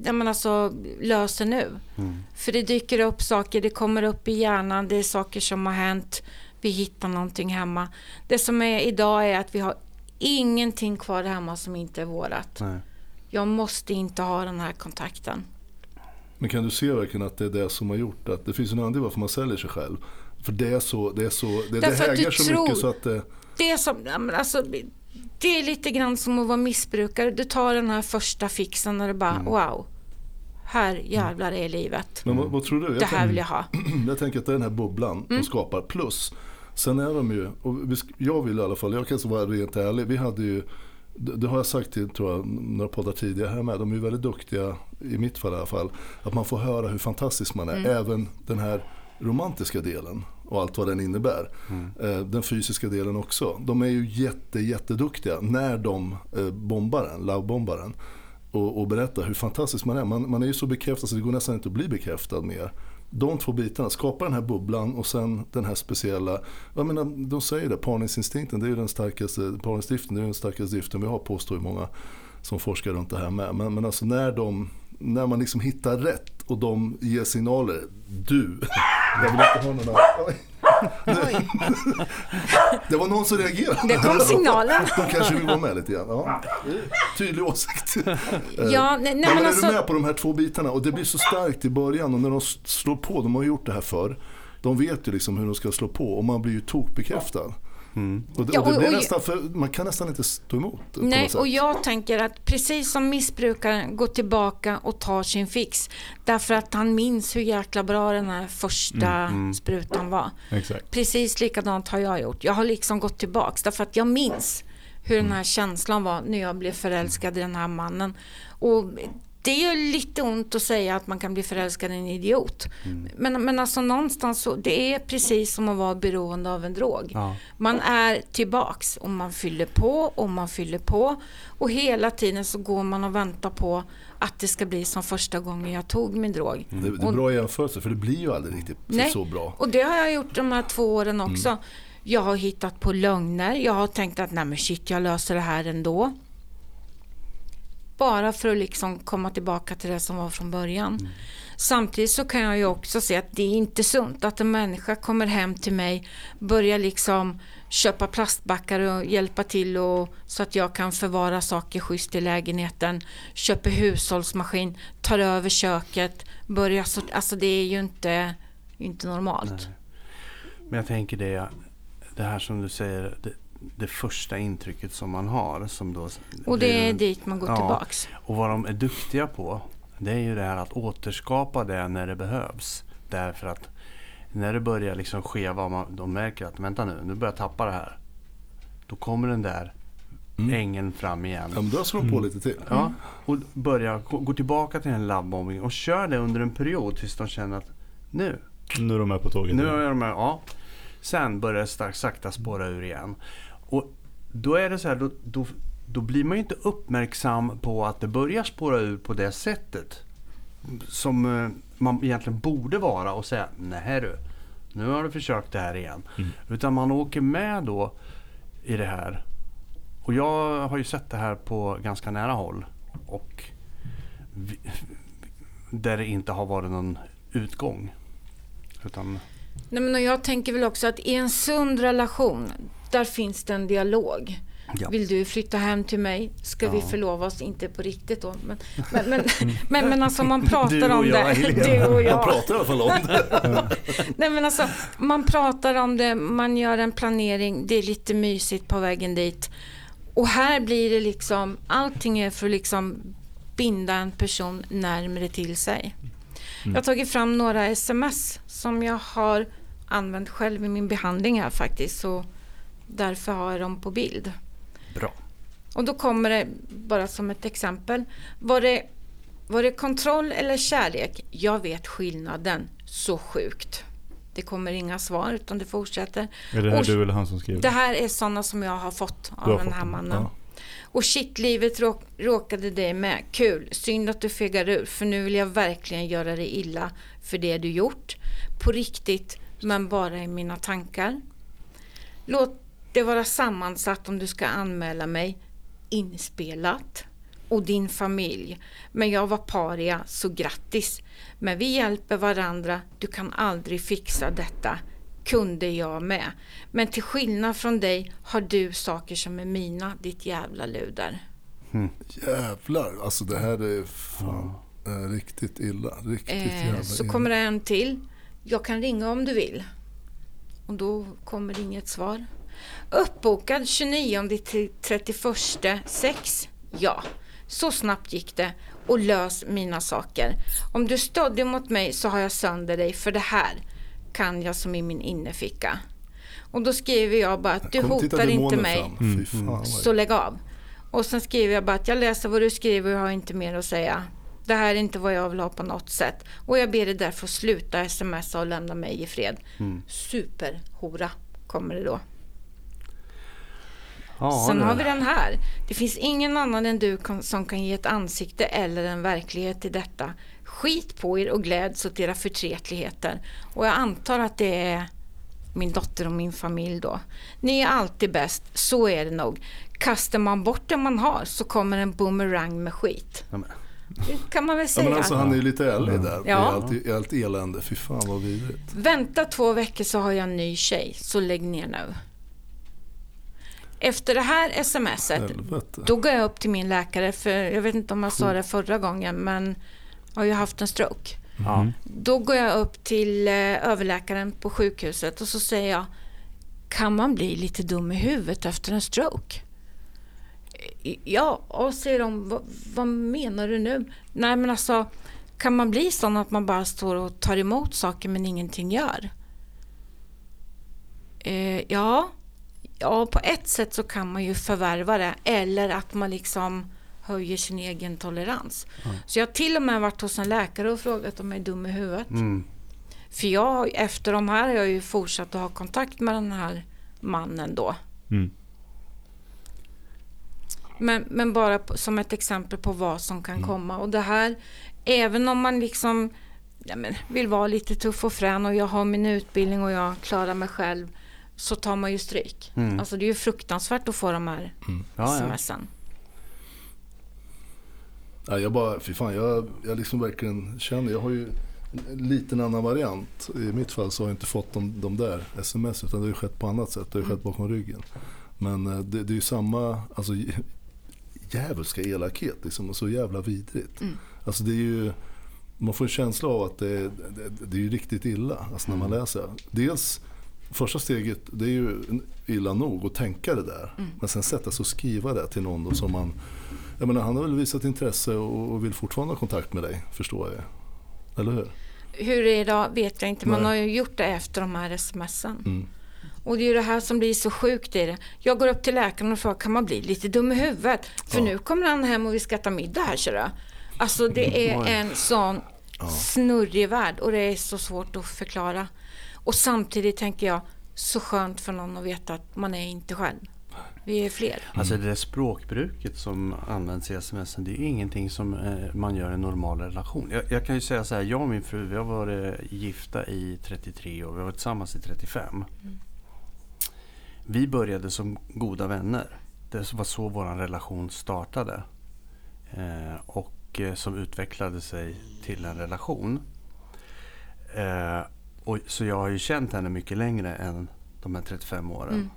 ja, men alltså, löser nu. Mm. För det dyker upp saker, det kommer upp i hjärnan, det är saker som har hänt, vi hittar någonting hemma. Det som är idag är att vi har ingenting kvar hemma som inte är vårat. Nej. Jag måste inte ha den här kontakten. Men kan du se verkligen att det är det som har gjort att det finns en anledning varför man säljer sig själv? För det är så, det är så, det, det hägar så tror, mycket så att det... Det är, som, alltså, det är lite grann som att vara missbrukare. Du tar den här första fixen och du bara mm. wow. Här jävlar är livet. Men vad, vad tror du? Jag det här vill jag ha. Jag tänker att det är den här bubblan mm. de skapar. Plus Sen är de ju, och jag vill i alla fall, jag kan vara rent ärlig. Vi hade ju, det har jag sagt till tror jag, några poddar tidigare här med. De är ju väldigt duktiga, i mitt fall i alla fall, att man får höra hur fantastisk man är. Mm. Även den här romantiska delen och allt vad den innebär. Mm. Eh, den fysiska delen också. De är ju jätte, jätteduktiga när de eh, bombar en, lovebombar en. Och, och berättar hur fantastisk man är. Man, man är ju så bekräftad så det går nästan inte att bli bekräftad mer de två bitarna, skapa den här bubblan och sen den här speciella, jag menar, de säger det, parningsinstinkten det är ju den starkaste, parningsdriften det är den starkaste driften vi har påstår ju många som forskar runt det här med. Men, men alltså när, de, när man liksom hittar rätt och de ger signaler, du, jag vill inte ha det var någon som reagerade. Det kom signalen. De kanske vill vara med lite grann. Ja. Tydlig åsikt. Ja, nej, nej, men alltså... Är du med på de här två bitarna? Och det blir så starkt i början och när de slår på, de har gjort det här förr. De vet ju liksom hur de ska slå på och man blir ju tokbekräftad. Mm. Och, det, och det blir nästan för, man kan nästan inte stå emot. Nej, och jag tänker att precis som missbrukaren går tillbaka och tar sin fix. Därför att han minns hur jäkla bra den här första mm, mm. sprutan var. Exakt. Precis likadant har jag gjort. Jag har liksom gått tillbaka därför att jag minns hur den här mm. känslan var när jag blev förälskad i den här mannen. Och det är ju lite ont att säga att man kan bli förälskad i en idiot. Mm. Men, men alltså någonstans så, det är precis som att vara beroende av en drog. Ja. Man är tillbaks och man fyller på och man fyller på. Och hela tiden så går man och väntar på att det ska bli som första gången jag tog min drog. Mm. Det, det, är bra jämförelse för det blir ju aldrig riktigt nej, så bra. Och det har jag gjort de här två åren också. Mm. Jag har hittat på lögner. Jag har tänkt att nej men shit, jag löser det här ändå. Bara för att liksom komma tillbaka till det som var från början. Mm. Samtidigt så kan jag ju också se att det är inte sunt att en människa kommer hem till mig, börjar liksom köpa plastbackar och hjälpa till och, så att jag kan förvara saker schysst i lägenheten, köper hushållsmaskin, tar över köket, börjar så, alltså det är ju inte, inte normalt. Nej. Men jag tänker det, det här som du säger, det, det första intrycket som man har. Som då och det är dit man går ja, tillbaks. Och vad de är duktiga på det är ju det här att återskapa det när det behövs. Därför att när det börjar liksom skeva man, de märker att vänta nu, nu börjar jag tappa det här. Då kommer den där mm. ängeln fram igen. Ja, men då slår de på mm. lite till. Ja, och börjar gå tillbaka till en labbbombing och kör det under en period tills de känner att nu. Nu är de med på tåget. Nu är de med, ja. Sen börjar det sakta spåra ur igen. Och då är det så här, då, då, då blir man ju inte uppmärksam på att det börjar spåra ur på det sättet. Som eh, man egentligen borde vara och säga, nej du, nu har du försökt det här igen. Mm. Utan man åker med då i det här. Och jag har ju sett det här på ganska nära håll. Och vi, där det inte har varit någon utgång. Utan... Nej, men jag tänker väl också att i en sund relation, där finns det en dialog. Ja. Vill du flytta hem till mig? Ska ja. vi förlova oss? Inte på riktigt då. Men, men, men, men, men alltså man pratar om det. Du och jag. Man pratar i alla fall om det. Nej men alltså man pratar om det, man gör en planering, det är lite mysigt på vägen dit. Och här blir det liksom, allting är för att liksom binda en person närmare till sig. Mm. Jag har tagit fram några sms som jag har använt själv i min behandling här faktiskt. Så därför har jag dem på bild. Bra. Och då kommer det, bara som ett exempel. Var det, var det kontroll eller kärlek? Jag vet skillnaden. Så sjukt. Det kommer inga svar utan det fortsätter. Är det här och, du eller han som skriver? Det här är sådana som jag har fått av har den här mannen. Ja. Och shit, livet råk, råkade dig med. Kul. Synd att du fegar ur. För nu vill jag verkligen göra dig illa för det du gjort. På riktigt, men bara i mina tankar. Låt det vara sammansatt om du ska anmäla mig. Inspelat. Och din familj. Men jag var paria, så grattis. Men vi hjälper varandra. Du kan aldrig fixa detta kunde jag med. Men till skillnad från dig har du saker som är mina, ditt jävla luder. Mm. Jävlar, alltså det här är fan mm. riktigt illa. Riktigt eh, jävla så illa. kommer det en till. Jag kan ringa om du vill. Och då kommer inget svar. Uppbokad 29 till 31 6. Ja, så snabbt gick det. Och lös mina saker. Om du stödde mot mig så har jag sönder dig för det här kan jag som i min innerficka. Och då skriver jag bara att du hotar inte mig, mm. så lägg av. Och sen skriver jag bara att jag läser vad du skriver och har inte mer att säga. Det här är inte vad jag vill ha på något sätt. Och jag ber dig därför sluta smsa och lämna mig i fred. Mm. Superhora kommer det då. Ja, Sen har vi den här. Det finns ingen annan än du som kan ge ett ansikte eller en verklighet till detta. Skit på er och gläds åt era förtretligheter. Och jag antar att det är min dotter och min familj då. Ni är alltid bäst, så är det nog. Kastar man bort det man har så kommer en boomerang med skit. Det kan man väl säga. Ja, men alltså, han är ju lite ärlig där. Ja. allt, allt elände. Fy fan vad vidrigt. Vänta två veckor så har jag en ny tjej. Så lägg ner nu. Efter det här smset, Helvete. då går jag upp till min läkare. För jag vet inte om jag sa det förra gången. Men har ju haft en stroke. Mm. Då går jag upp till eh, överläkaren på sjukhuset och så säger jag Kan man bli lite dum i huvudet efter en stroke? Ja, och säger de, vad, vad menar du nu? Nej men alltså, kan man bli sån att man bara står och tar emot saker men ingenting gör? Eh, ja, ja, på ett sätt så kan man ju förvärva det eller att man liksom höjer sin egen tolerans. Mm. Så jag har till och med varit hos en läkare och frågat om jag är dum i huvudet. Mm. För jag, efter de här har jag ju fortsatt att ha kontakt med den här mannen då. Mm. Men, men bara som ett exempel på vad som kan mm. komma. Och det här, även om man liksom ja, men, vill vara lite tuff och frän och jag har min utbildning och jag klarar mig själv. Så tar man ju stryk. Mm. Alltså det är ju fruktansvärt att få de här mm. ja, smsen. Ja. Ja, jag bara, fy fan, jag, jag liksom verkligen känner, jag har ju en liten annan variant. I mitt fall så har jag inte fått de, de där sms utan det har skett på annat sätt. Det har skett bakom ryggen. Men eh, det, det är ju samma, alltså djävulska elakhet liksom och så jävla vidrigt. Mm. Alltså det är ju, man får en känsla av att det, det, det är ju riktigt illa alltså när man mm. läser. Dels första steget, det är ju illa nog att tänka det där. Mm. Men sen sätta sig och skriva det till någon som man jag menar, han har väl visat intresse och vill fortfarande ha kontakt med dig, förstår jag. Eller hur? Hur det är idag vet jag inte. Man Nej. har ju gjort det efter de här smsen. Mm. Och det är ju det här som blir så sjukt i det. Jag går upp till läkaren och frågar, kan man bli lite dum i huvudet? För ja. nu kommer han hem och vi ska äta middag här, kör Alltså det är en sån ja. snurrig värld och det är så svårt att förklara. Och samtidigt tänker jag, så skönt för någon att veta att man är inte själv. Vi är fler. Alltså det språkbruket som används i sms, det är ingenting som eh, man gör i en normal relation. Jag, jag, kan ju säga så här, jag och min fru vi har varit gifta i 33 år, vi har varit tillsammans i 35. Mm. Vi började som goda vänner. Det var så vår relation startade. Eh, och eh, som utvecklade sig till en relation. Och, så jag har ju känt henne mycket längre än de här 35 åren. Mm.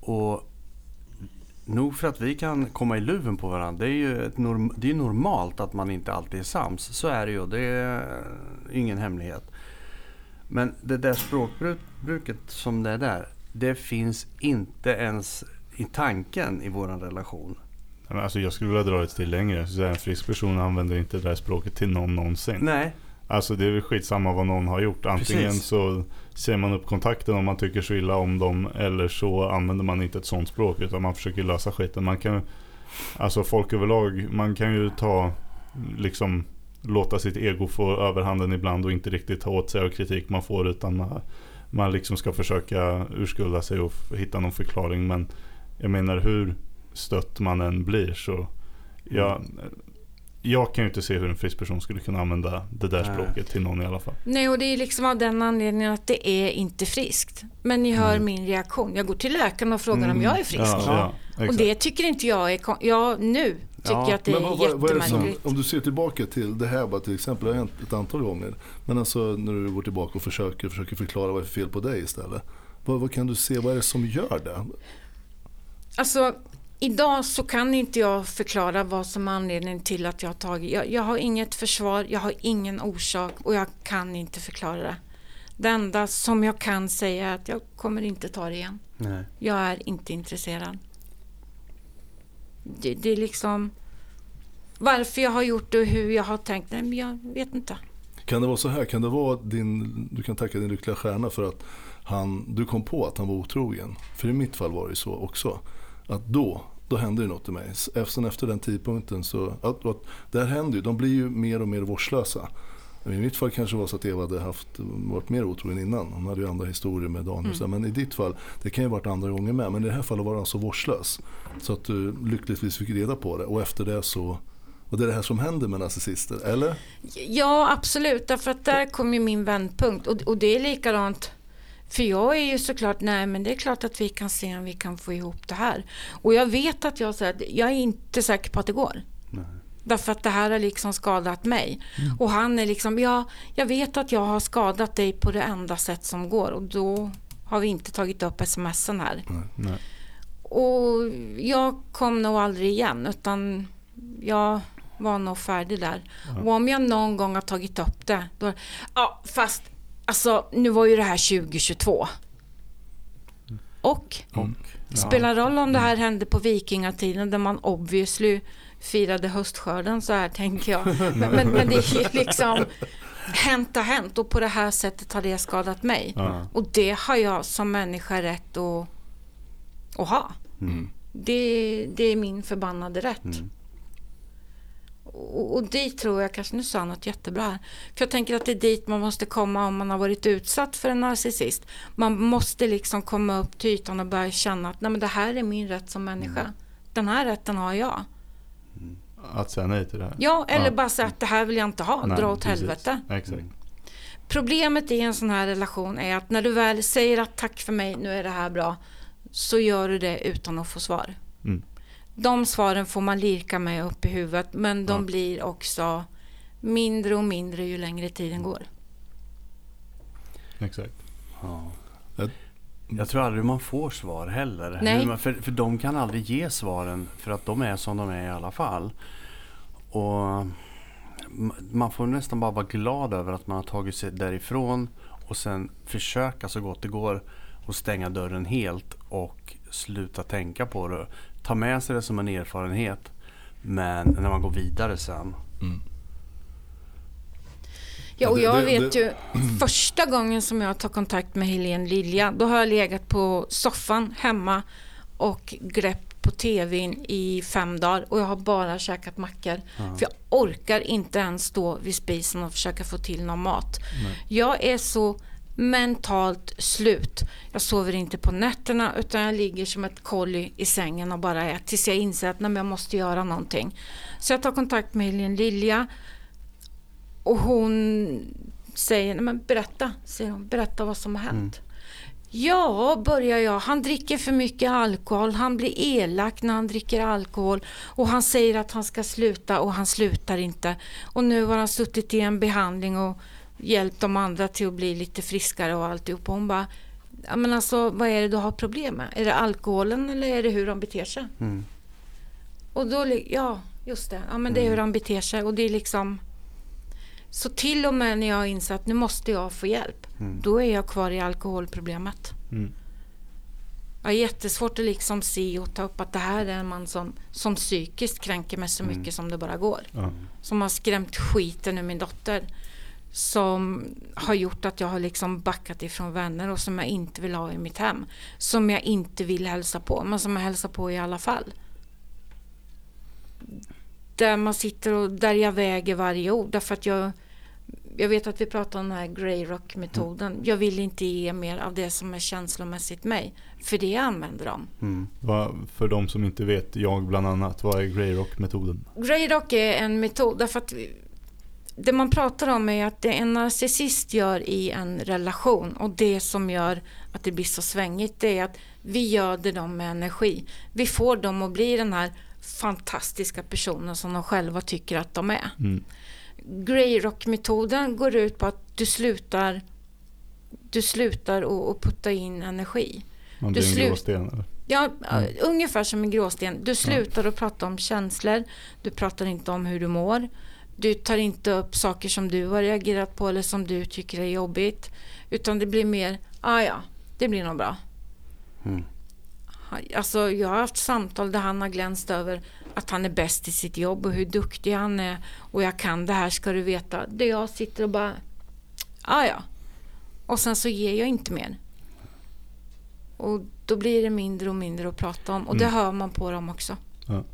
Och nog för att vi kan komma i luven på varandra. Det är ju ett norm, det är normalt att man inte alltid är sams. Så är det ju. Det är ingen hemlighet. Men det där språkbruket som det är där. Det finns inte ens i tanken i vår relation. Alltså jag skulle vilja dra det till längre. Så en frisk person använder inte det där språket till någon någonsin. Nej, Alltså det är väl skitsamma vad någon har gjort. Antingen Precis. så ser man upp kontakten om man tycker så illa om dem. Eller så använder man inte ett sånt språk utan man försöker lösa skiten. Man kan, alltså folk överlag, man kan ju ta liksom låta sitt ego få överhanden ibland och inte riktigt ta åt sig av kritik man får utan man, man liksom ska försöka urskulda sig och hitta någon förklaring. Men jag menar hur stött man än blir så ja, jag kan ju inte se hur en frisk person skulle kunna använda det där språket till någon i alla fall. Nej, och det är liksom av den anledningen att det är inte friskt. Men ni hör mm. min reaktion. Jag går till läkaren och frågar mm. om jag är frisk. Ja, ja, och det tycker inte jag är... Ja, nu tycker jag att det är vad, jättemärkligt. Om du ser tillbaka till det här bara till exempel, det har hänt ett antal gånger. Men alltså när du går tillbaka och försöker, försöker förklara vad är fel på dig istället. Vad, vad kan du se, vad är det som gör det? Alltså Idag så kan inte jag förklara vad som är anledningen till att jag har tagit. Jag, jag, har inget försvar, jag har ingen orsak och jag kan inte förklara det. Det enda som jag kan säga är att jag kommer inte ta det igen. Nej. Jag är inte intresserad. Det, det, är liksom varför jag har gjort det och hur jag har tänkt. Nej, men jag vet inte. Kan det vara så här? Kan det vara din, du kan tacka din lyckliga stjärna för att han, du kom på att han var otrogen? För i mitt fall var det så också att då, då hände det något i mig. Efter, efter den tidpunkten så, att, att, det här händer ju, de blir ju mer och mer vårdslösa. I mitt fall kanske det var så att Eva hade haft, varit mer otrogen innan. Hon hade ju andra historier med Daniel. Mm. Men i ditt fall, det kan ju varit andra gånger med. Men i det här fallet var han så vårdslös. Så att du lyckligtvis fick reda på det. Och efter det så och det är det här som händer med narcissister, eller? Ja, absolut. Därför att där kom ju min vändpunkt. Och, och det är likadant för jag är ju såklart, nej men det är klart att vi kan se om vi kan få ihop det här. Och jag vet att jag, så här, jag är inte säker på att det går. Nej. Därför att det här har liksom skadat mig. Mm. Och han är liksom, ja, jag vet att jag har skadat dig på det enda sätt som går. Och då har vi inte tagit upp smsen här. Nej. Och jag kom nog aldrig igen, utan jag var nog färdig där. Ja. Och om jag någon gång har tagit upp det, då, ja, fast Alltså, nu var ju det här 2022. Och, och ja. spelar roll om det här hände på vikingatiden där man obviously firade höstskörden så här tänker jag. Men, men, men det är ju liksom hänt har hänt och på det här sättet har det skadat mig. Ja. Och det har jag som människa rätt att, att ha. Mm. Det, det är min förbannade rätt. Mm och, och dit tror jag kanske, nu sa han något jättebra här. För jag tänker att det är dit man måste komma om man har varit utsatt för en narcissist. Man måste liksom komma upp till ytan och börja känna att Nej, men det här är min rätt som människa. Mm. Den här rätten har jag. Mm. Att säga nej till det här? Ja, eller ja. bara säga att det här vill jag inte ha. Nej, Dra åt precis. helvete. Exakt. Problemet i en sån här relation är att när du väl säger att tack för mig, nu är det här bra. Så gör du det utan att få svar. De svaren får man lirka med upp i huvudet men de ja. blir också mindre och mindre ju längre tiden går. Exakt. Ja. Jag tror aldrig man får svar heller. Nej. För, för de kan aldrig ge svaren för att de är som de är i alla fall. Och Man får nästan bara vara glad över att man har tagit sig därifrån och sen försöka så gott det går att stänga dörren helt och sluta tänka på det ta med sig det som en erfarenhet. Men när man går vidare sen. Mm. Ja, och jag vet ju första gången som jag tar kontakt med Helene Lilja, då har jag legat på soffan hemma och grepp på tvn i fem dagar och jag har bara käkat mackor. Ja. För jag orkar inte ens stå vid spisen och försöka få till någon mat. Nej. Jag är så mentalt slut. Jag sover inte på nätterna utan jag ligger som ett kolli i sängen och bara är tills jag inser att nej, jag måste göra någonting. Så jag tar kontakt med Helene Lilja och hon säger, nej men berätta, säger hon, berätta vad som har hänt. Mm. Ja, börjar jag. Han dricker för mycket alkohol. Han blir elak när han dricker alkohol. Och han säger att han ska sluta och han slutar inte. Och nu har han suttit i en behandling och hjälpt de andra till att bli lite friskare och alltihop. Och hon bara, ja men alltså vad är det du har problem med? Är det alkoholen eller är det hur han beter sig? Mm. Och då, ja just det, ja men det är hur mm. han beter sig och det är liksom så till och med när jag inser att nu måste jag få hjälp, mm. då är jag kvar i alkoholproblemet. Mm. Jag har jättesvårt att liksom se och ta upp att det här är en man som, som psykiskt kränker mig så mm. mycket som det bara går. Mm. Som har skrämt skiten ur min dotter. Som har gjort att jag har liksom backat ifrån vänner och som jag inte vill ha i mitt hem. Som jag inte vill hälsa på, men som jag hälsar på i alla fall där man sitter och där jag väger varje ord. Därför att jag, jag vet att vi pratar om den här grey rock metoden. Mm. Jag vill inte ge mer av det som är känslomässigt mig. För det använder de. Mm. för de som inte vet, jag bland annat, vad är grey rock metoden? Grey rock är en metod därför att det man pratar om är att det en narcissist gör i en relation och det som gör att det blir så svängigt det är att vi göder dem med energi. Vi får dem att bli den här fantastiska personer som de själva tycker att de är. Mm. Grey Rock-metoden går ut på att du slutar du slutar att putta in energi. Man blir du en gråsten? Eller? Ja, mm. ungefär som en gråsten. Du slutar ja. att prata om känslor. Du pratar inte om hur du mår. Du tar inte upp saker som du har reagerat på eller som du tycker är jobbigt. Utan det blir mer, ah ja, det blir nog bra. Mm. Alltså, jag har haft samtal där han har glänst över att han är bäst i sitt jobb och hur duktig han är. Och jag kan det här ska du veta. Där jag sitter och bara, ah, ja Och sen så ger jag inte mer. Och då blir det mindre och mindre att prata om. Och mm. det hör man på dem också. Ja,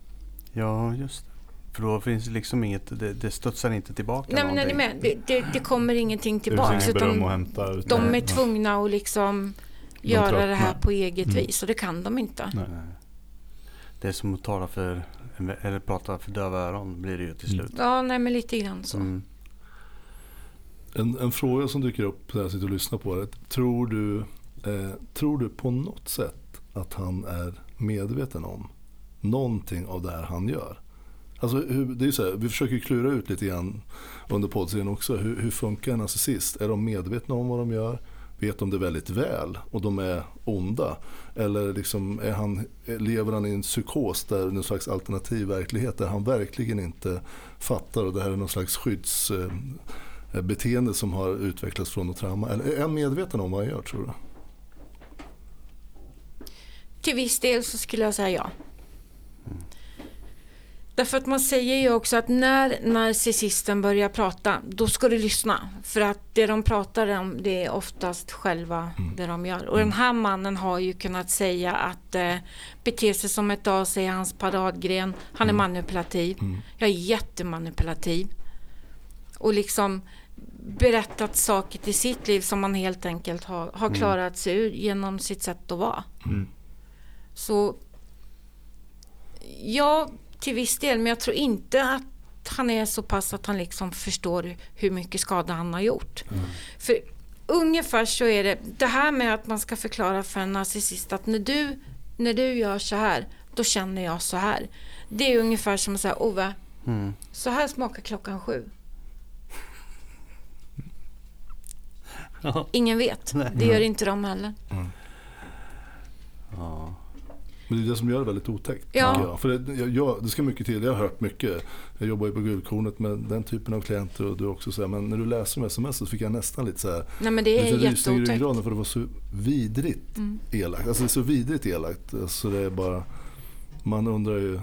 ja just det. För då finns det liksom inget, det, det studsar inte tillbaka Nej men är ni med? Det, det, det kommer ingenting tillbaka. Det utan hämta, de är tvungna att liksom göra det här på eget mm. vis och det kan de inte. Nej. Det är som att tala för, eller prata för döva öron blir det ju till mm. slut. Ja, nej men lite grann så. Mm. En, en, fråga som dyker upp när jag sitter och lyssnar på det. Tror du, eh, tror du på något sätt att han är medveten om någonting av det här han gör? Alltså, hur, det är så här, vi försöker klura ut lite grann under poddserien också. Hur, hur funkar en narcissist? Är de medvetna om vad de gör? vet de det väldigt väl och de är onda? Eller liksom är han, lever han i en psykos där någon slags alternativ verklighet där han verkligen inte fattar och det här är någon slags skyddsbeteende eh, som har utvecklats från något trauma? Eller är han medveten om vad han gör tror du? Till viss del så skulle jag säga ja. Därför att man säger ju också att när narcissisten börjar prata, då ska du lyssna. För att det de pratar om, det är oftast själva mm. det de gör. Och den här mannen har ju kunnat säga att eh, bete sig som ett as är hans paradgren. Han är mm. manipulativ. Mm. Jag är jättemanipulativ. Och liksom berättat saker till sitt liv som man helt enkelt har, har mm. klarat sig ur genom sitt sätt att vara. Mm. Så ja, till viss del, men jag tror inte att han är så pass att han liksom förstår hur mycket skada han har gjort. Mm. För ungefär så är det, det här med att man ska förklara för en narcissist att när du, när du gör så här, då känner jag så här. Det är ungefär som att säga, Ove, mm. så här smakar klockan sju. Ingen vet. Det gör inte de heller. Mm. Ja. Men det är det som gör det väldigt otäckt. Ja. För det, jag, det ska mycket till. Jag har hört mycket. Jag jobbar ju på Guldkornet med den typen av klienter och du också så Men när du läser de sms så fick jag nästan lite så här. Nej men det är jätteotäckt. för det var så vidrigt mm. elakt. Alltså det är så vidrigt elakt. Alltså det är bara. Man undrar ju.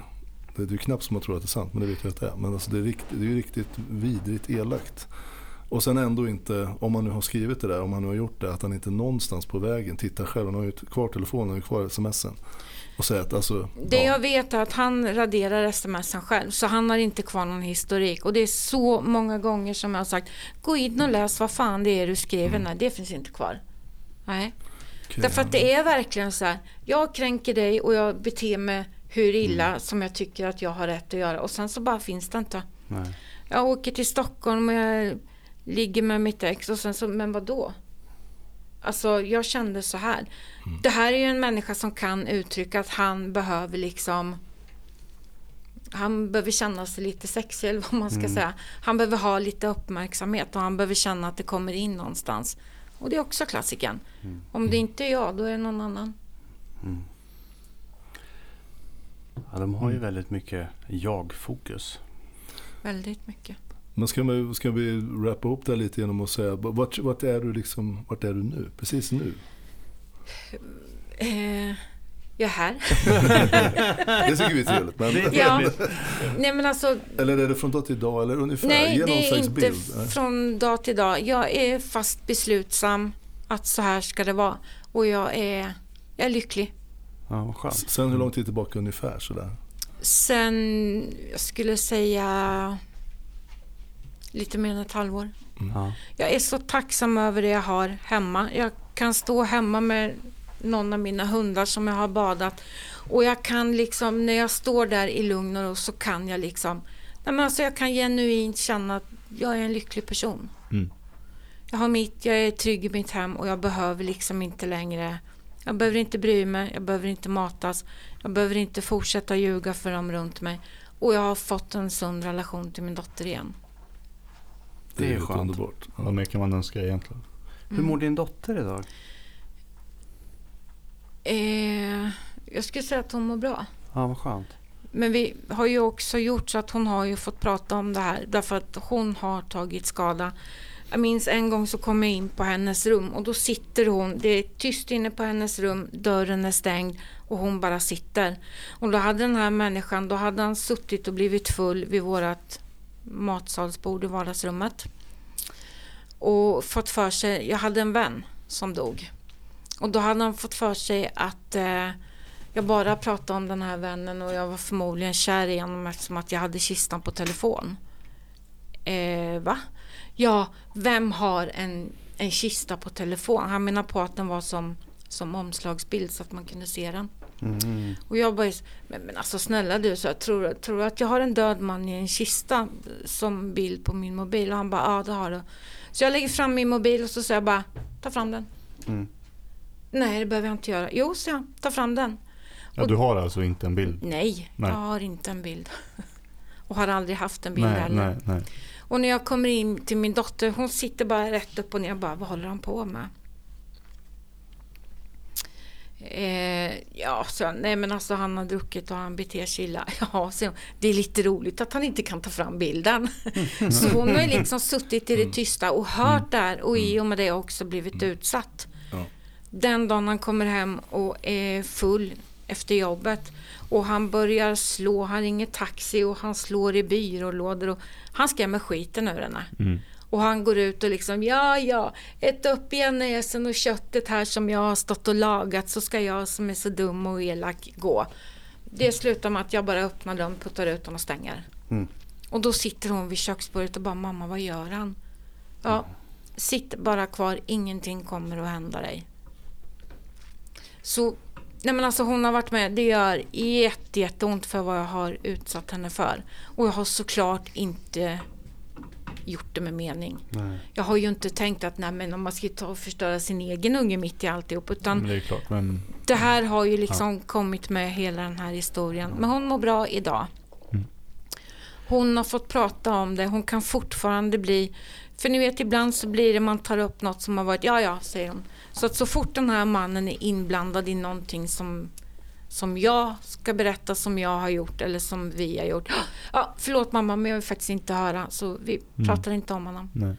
Det är ju knappt som man tror att det är sant men det vet jag att det är. Men alltså det är, riktigt, det är riktigt vidrigt elakt. Och sen ändå inte, om man nu har skrivit det där, om man nu har gjort det, att han inte någonstans på vägen tittar själv. Han har ju kvar telefonen, har ju kvar smsen. Och säga att alltså, det ja. jag vet är att han raderar smsen själv så han har inte kvar någon historik. Och det är så många gånger som jag har sagt gå in och läs vad fan det är du skriver. Mm. Det finns inte kvar. Nej. Okay. Därför att det är verkligen så här. Jag kränker dig och jag beter mig hur illa mm. som jag tycker att jag har rätt att göra. Och sen så bara finns det inte. Nej. Jag åker till Stockholm och jag ligger med mitt ex och sen så, men vad då? Alltså jag kände så här. Mm. Det här är ju en människa som kan uttrycka att han behöver liksom han behöver känna sig lite sexig eller vad man ska mm. säga. Han behöver ha lite uppmärksamhet och han behöver känna att det kommer in någonstans. Och det är också klassiken. Mm. Om det inte är jag, då är det någon annan. Mm. Ja, de har ju väldigt mycket jag-fokus. Väldigt mycket. Men ska, man, ska vi wrappa upp det lite genom att säga, vart, vart, är du liksom, vart är du nu? Precis nu? Eh, jag är här. det tycker vi är trevligt. Men... Ja. Nej, men alltså, eller är det från dag till dag? Eller ungefär? Nej, Ge det är inte bild. från dag till dag. Jag är fast beslutsam att så här ska det vara. Och jag är, jag är lycklig. Ja, vad skönt. Sen hur lång tid tillbaka ungefär? Sådär? Sen, jag skulle säga lite mer än ett halvår. Mm. Jag är så tacksam över det jag har hemma. Jag kan stå hemma med någon av mina hundar som jag har badat och jag kan liksom, när jag står där i lugn och ro så kan jag liksom, nej men alltså jag kan genuint känna att jag är en lycklig person. Mm. Jag har mitt, jag är trygg i mitt hem och jag behöver liksom inte längre jag behöver inte bry mig, jag behöver inte matas, jag behöver inte fortsätta ljuga för dem runt mig. Och jag har fått en sund relation till min dotter igen. Det, det är, är skönt. underbart. Ja. Vad mer kan man önska egentligen? Mm. Hur mår din dotter idag? Eh, jag skulle säga att hon mår bra. Ja, vad skönt. Men vi har ju också gjort så att hon har ju fått prata om det här därför att hon har tagit skada. Jag minns en gång så kom jag in på hennes rum och då sitter hon, det är tyst inne på hennes rum, dörren är stängd och hon bara sitter. Och då hade den här människan, då hade han suttit och blivit full vid vårat matsalsbord i vardagsrummet. Och fått för sig, jag hade en vän som dog. Och då hade han fått för sig att eh, jag bara pratade om den här vännen och jag var förmodligen kär i honom eftersom att jag hade kistan på telefon. Eh, va? Ja, vem har en, en kista på telefon? Han menar på att den var som, som omslagsbild så att man kunde se den. Mm. Och jag bara, men, men alltså snälla du, så jag tror, tror att jag har en död man i en kista som bild på min mobil? Och han bara, ja det har du. Så jag lägger fram min mobil och så säger jag bara, ta fram den. Mm. Nej, det behöver jag inte göra. Jo, så jag, ta fram den. Ja, och, du har alltså inte en bild? Nej, nej, jag har inte en bild. och har aldrig haft en bild nej, heller. Nej, nej. Och när jag kommer in till min dotter, hon sitter bara rätt upp och ner och bara, vad håller han på med? Eh, ja, så, nej men alltså han har druckit och han beter sig illa. Ja, så, det är lite roligt att han inte kan ta fram bilden. så hon har liksom suttit i det tysta och hört mm. där och i och med det också blivit utsatt. Ja. Den dagen han kommer hem och är full efter jobbet och han börjar slå, han ringer taxi och han slår i byrålådor och han skrämmer skiten ur henne. Mm. Och han går ut och liksom, ja, ja, ät upp igen näsen och köttet här som jag har stått och lagat så ska jag som är så dum och elak gå. Det slutar med att jag bara öppnar dörren, puttar ut honom och stänger. Mm. Och då sitter hon vid köksbordet och bara, mamma vad gör han? Ja, mm. sitt bara kvar, ingenting kommer att hända dig. Så, nej men alltså hon har varit med, det gör jätte, jätteont för vad jag har utsatt henne för. Och jag har såklart inte gjort det med mening. Nej. Jag har ju inte tänkt att nej, men om man ska ta och förstöra sin egen unge mitt i alltihop. Utan det, klart, men... det här har ju liksom ja. kommit med hela den här historien. Men hon mår bra idag. Mm. Hon har fått prata om det. Hon kan fortfarande bli... För ni vet ibland så blir det man tar upp något som har varit ja ja säger hon. Så att så fort den här mannen är inblandad i någonting som som jag ska berätta som jag har gjort eller som vi har gjort. Ja, förlåt mamma men jag vill faktiskt inte höra så vi mm. pratar inte om honom. Nej.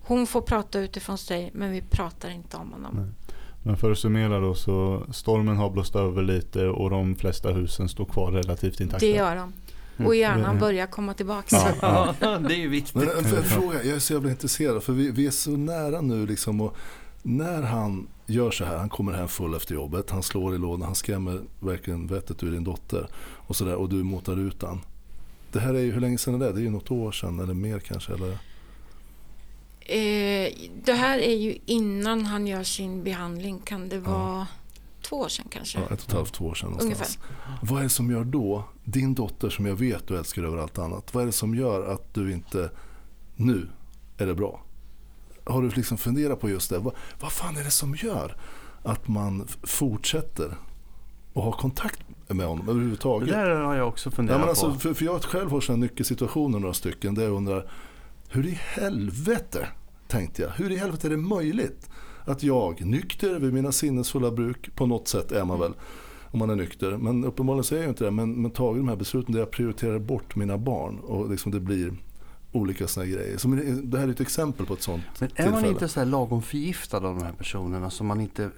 Hon får prata utifrån sig men vi pratar inte om honom. Nej. Men för att summera då så stormen har blåst över lite och de flesta husen står kvar relativt intakta. Det gör de. Mm. Och gärna mm. börja komma tillbaka. Ja, ja. det är ju viktigt. Men en, en fråga, jag är så jävla intresserad för vi, vi är så nära nu liksom och När han gör så här, han kommer hem full efter jobbet, han slår i lådan, han skrämmer verkligen vettet ur din dotter och, så där, och du motar ut han. Det här är ju, hur länge sedan är det? Det är ju något år sedan eller mer kanske? Eller? Eh, det här är ju innan han gör sin behandling. Kan det vara ja. två år sedan kanske? Ja, ett och ett halvt, två år sedan någonstans. Ungefär. Vad är det som gör då, din dotter som jag vet du älskar över allt annat, vad är det som gör att du inte, nu är det bra? Har du liksom funderat på just det? Vad, vad fan är det som gör att man fortsätter och ha kontakt med honom överhuvudtaget? Det där har jag också funderat ja, men alltså, på. För, för jag själv har sådana nyckelsituationer, några stycken, där jag undrar hur i helvete tänkte jag. Hur i helvete är det möjligt att jag, nykter vid mina sinnesfulla bruk, på något sätt är man väl om man är nykter. Men uppenbarligen så är jag inte det. Men, men tagit de här besluten där jag prioriterar bort mina barn och liksom det blir olika sådana grejer. Så det här är ett exempel på ett sånt Men är tillfälle. man inte så här lagom förgiftad av de här personerna så man inte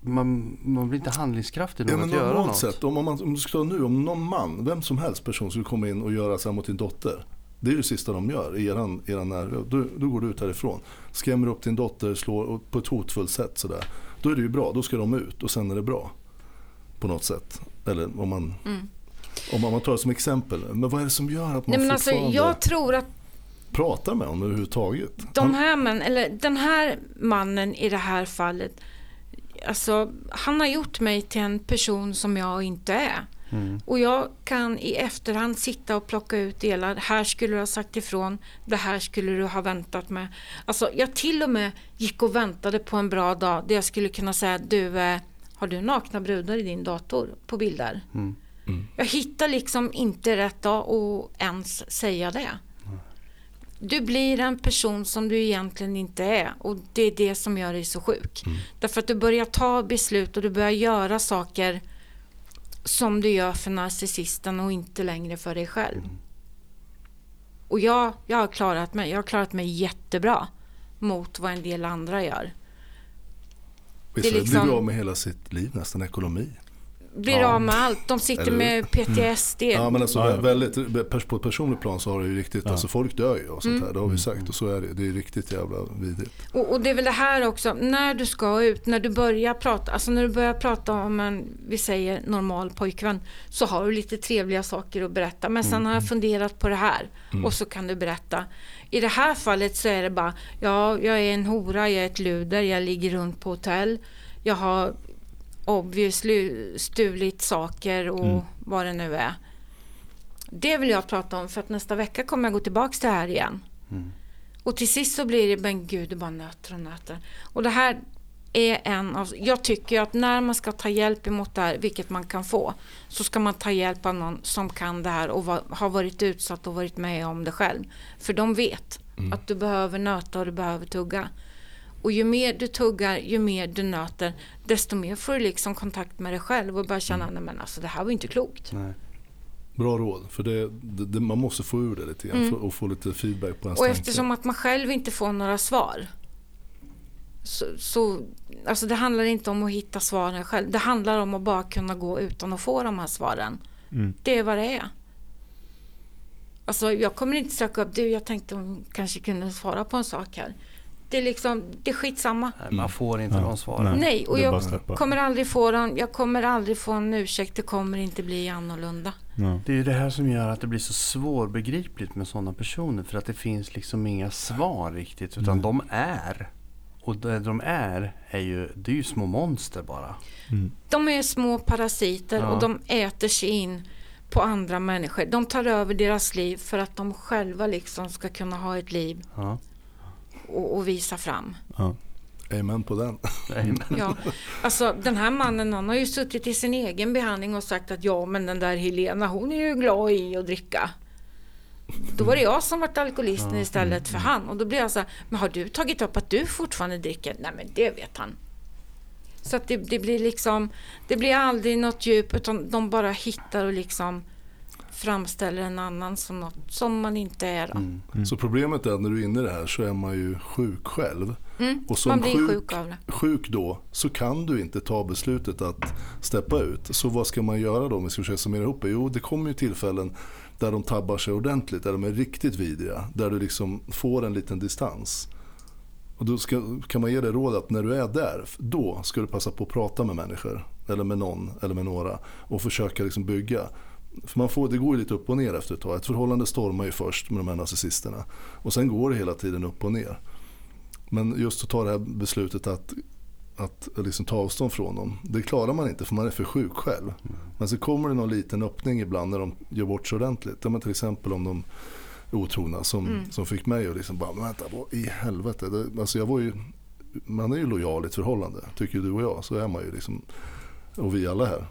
man, man blir inte handlingskraftig nog ja, att göra något. Sätt, om, man, om du ska nu, om någon man, vem som helst person skulle komma in och göra så här mot din dotter. Det är det sista de gör i eran, eran närvaro. Då, då går du ut härifrån. Skrämmer upp din dotter, slår på ett hotfullt sätt sådär. Då är det ju bra, då ska de ut och sen är det bra. På något sätt. Eller om man, mm. om man, tar det som exempel. Men vad är det som gör att man Nej, men alltså, jag tror att pratar med honom överhuvudtaget? De här män, eller den här mannen i det här fallet. Alltså, han har gjort mig till en person som jag inte är. Mm. Och jag kan i efterhand sitta och plocka ut delar. Här skulle du ha sagt ifrån. Det här skulle du ha väntat med. Alltså jag till och med gick och väntade på en bra dag där jag skulle kunna säga du, eh, har du nakna brudar i din dator på bilder? Mm. Mm. Jag hittar liksom inte rätt dag att ens säga det. Du blir en person som du egentligen inte är och det är det som gör dig så sjuk. Mm. Därför att du börjar ta beslut och du börjar göra saker som du gör för narcissisten och inte längre för dig själv. Mm. Och jag, jag har klarat mig. Jag har klarat mig jättebra mot vad en del andra gör. Visst, det liksom, blir av med hela sitt liv, nästan ekonomi blir ja. av med allt. De sitter med PTSD. Mm. Ja men alltså väldigt, på ett personligt plan så har det ju riktigt, ja. alltså folk dör ju och sånt mm. här. Det har vi sagt och så är det. Det är riktigt jävla vidrigt. Och, och, det är väl det här också, när du ska ut, när du börjar prata, alltså när du börjar prata om en, vi säger normal pojkvän, så har du lite trevliga saker att berätta. Men sen mm. har jag funderat på det här mm. och så kan du berätta. I det här fallet så är det bara, ja jag är en hora, jag är ett luder, jag ligger runt på hotell. Jag har obviously stulit saker och mm. vad det nu är. Det vill jag prata om för att nästa vecka kommer jag gå tillbaka till det här igen. Mm. Och till sist så blir det, men gud, det bara nöter och nöter. Och det här är en av, jag tycker att när man ska ta hjälp emot det här, vilket man kan få, så ska man ta hjälp av någon som kan det här och var, har varit utsatt och varit med om det själv. För de vet mm. att du behöver nöta och du behöver tugga. Och ju mer du tuggar, ju mer du nöter, desto mer får du liksom kontakt med dig själv och börjar känna, mm. men alltså det här var inte klokt. Nej. Bra råd, för det, det, man måste få ur det lite grann mm. och få lite feedback på ens Och eftersom att man själv inte får några svar. Så, så, alltså det handlar inte om att hitta svaren själv. Det handlar om att bara kunna gå utan att få de här svaren. Mm. Det är vad det är. Alltså jag kommer inte söka upp, du jag tänkte hon kanske kunde svara på en sak här. Det är liksom, det är skitsamma. Nej, man får inte ja. de svaren. Nej, och jag kommer aldrig få dem. Jag kommer aldrig få en ursäkt. Det kommer inte bli annorlunda. Ja. Det är ju det här som gör att det blir så svårbegripligt med sådana personer. För att det finns liksom inga svar riktigt. Utan mm. de är. Och det de är, är ju, det är ju små monster bara. Mm. De är små parasiter ja. och de äter sig in på andra människor. De tar över deras liv för att de själva liksom ska kunna ha ett liv. Ja och, och visa fram. Ja. Amen på den. Amen. Ja, alltså den här mannen han har ju suttit i sin egen behandling och sagt att ja men den där Helena hon är ju glad i att dricka. Då var det jag som vart alkoholisten istället för han. Och då blir jag så här, men har du tagit upp att du fortfarande dricker? Nej men det vet han. Så att det, det blir liksom, det blir aldrig något djup utan de bara hittar och liksom framställer en annan som något som man inte är. Mm. Mm. Så problemet är att när du är inne i det här så är man ju sjuk själv. Mm. Och som man blir sjuk, sjuk av det. Sjuk då så kan du inte ta beslutet att steppa ut. Så vad ska man göra då om vi ska försöka summera ihop det? Jo, det kommer ju tillfällen där de tabbar sig ordentligt, där de är riktigt vidriga. Där du liksom får en liten distans. Och då ska, kan man ge dig råd att när du är där, då ska du passa på att prata med människor. Eller med någon, eller med några. Och försöka liksom bygga. För man får, det går ju lite upp och ner efter ett tag. Ett förhållande stormar ju först med de här narcissisterna. Och sen går det hela tiden upp och ner. Men just att ta det här beslutet att, att liksom ta avstånd från dem. Det klarar man inte för man är för sjuk själv. Mm. Men så kommer det någon liten öppning ibland när de gör bort sig ordentligt. Ja, till exempel om de otrogna som, mm. som fick mig att liksom bara, men vänta, vad i helvete. Det, alltså jag var ju, man är ju lojal i ett förhållande, tycker du och jag. Så är man ju liksom, och vi alla här.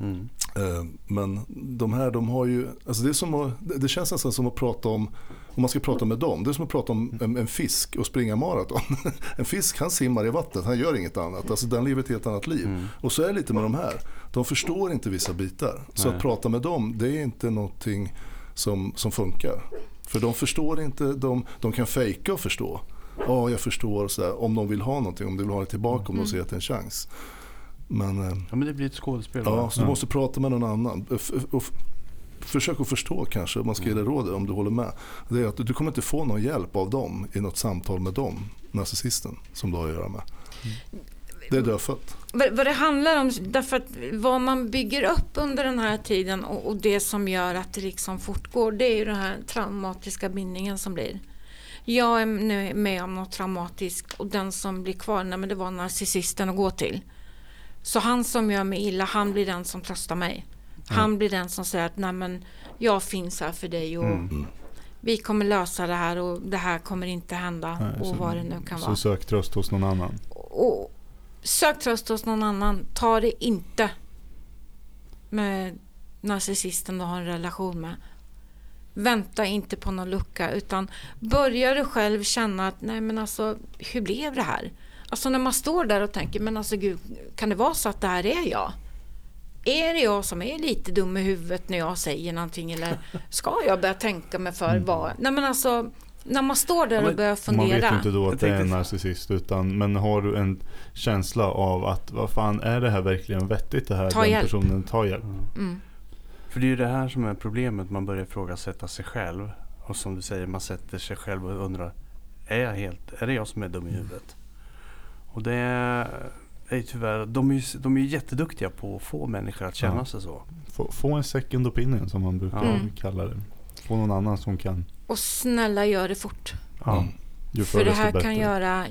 Mm. Eh, men de här, de har ju, alltså det, är som att, det känns nästan som att prata om, om man ska prata med dem, det är som att prata om en, en fisk och springa maraton. en fisk han simmar i vattnet, han gör inget annat. Alltså den lever ett helt annat liv. Mm. Och så är det lite med de här, de förstår inte vissa bitar. Så Nej. att prata med dem, det är inte någonting som, som funkar. För de förstår inte, de, de kan fejka och förstå. Ja, jag förstår, så här, om de vill ha någonting, om de vill ha det tillbaka, om de mm. ser att det är en chans. Men, eh, ja, men det blir ett skådespel. Ja, så du måste prata med någon annan. Och försök att förstå kanske, om man ska ge dig råd om du håller med. Det är att du kommer inte få någon hjälp av dem i något samtal med dem, narcissisten, som du har att göra med. Mm. Det är dödfött. Vad, vad det handlar om, därför att vad man bygger upp under den här tiden och, och, det som gör att det liksom fortgår, det är ju den här traumatiska bindningen som blir. Jag är nu med om något traumatiskt och den som blir kvar, nej, men det var narcissisten att gå till. Så han som gör mig illa, han blir den som tröstar mig. Han mm. blir den som säger att nej men jag finns här för dig och mm. vi kommer lösa det här och det här kommer inte hända nej, och så, vad det nu kan så vara. Så sök tröst hos någon annan. Och, sök tröst hos någon annan. Ta det inte med narcissisten du har en relation med. Vänta inte på någon lucka utan börja du själv känna att nej men alltså hur blev det här? Alltså när man står där och tänker, men alltså gud, kan det vara så att det här är jag? Är det jag som är lite dum i huvudet när jag säger någonting eller ska jag börja tänka mig för mm. vad? Nej men alltså, när man står där och börjar fundera. Man vet ju inte då att det är en narcissist utan, men har du en känsla av att vad fan är det här verkligen vettigt det här? Ta den hjälp. personen tar hjälp. Mm. För det är ju det här som är problemet, man börjar ifrågasätta sig själv. Och som du säger, man sätter sig själv och undrar, är, jag helt, är det jag som är dum i huvudet? Och det är tyvärr, de är ju de är jätteduktiga på att få människor att känna ja. sig så. Få, få, en second opinion som man brukar mm. kalla det. Få någon annan som kan. Och snälla gör det fort. Ja. Mm. För det här kan göra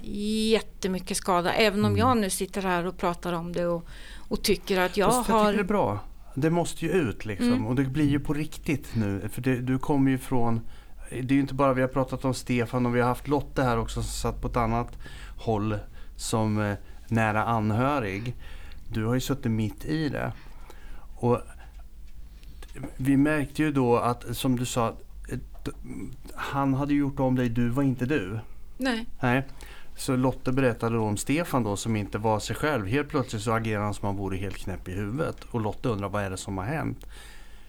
jättemycket skada. Även om mm. jag nu sitter här och pratar om det och, och tycker att jag Fast har... Jag tycker det är bra. Det måste ju ut liksom. Mm. Och det blir ju på riktigt nu. För det, du kommer ju från... Det är ju inte bara vi har pratat om Stefan och vi har haft Lotte här också som satt på ett annat håll som eh, nära anhörig. Du har ju suttit mitt i det. Och vi märkte ju då att, som du sa, han hade gjort om dig, du var inte du. Nej. Nej. Så Lotte berättade då om Stefan då som inte var sig själv. Helt plötsligt så agerar han som om han vore helt knäpp i huvudet. Och Lotte undrar vad är det som har hänt?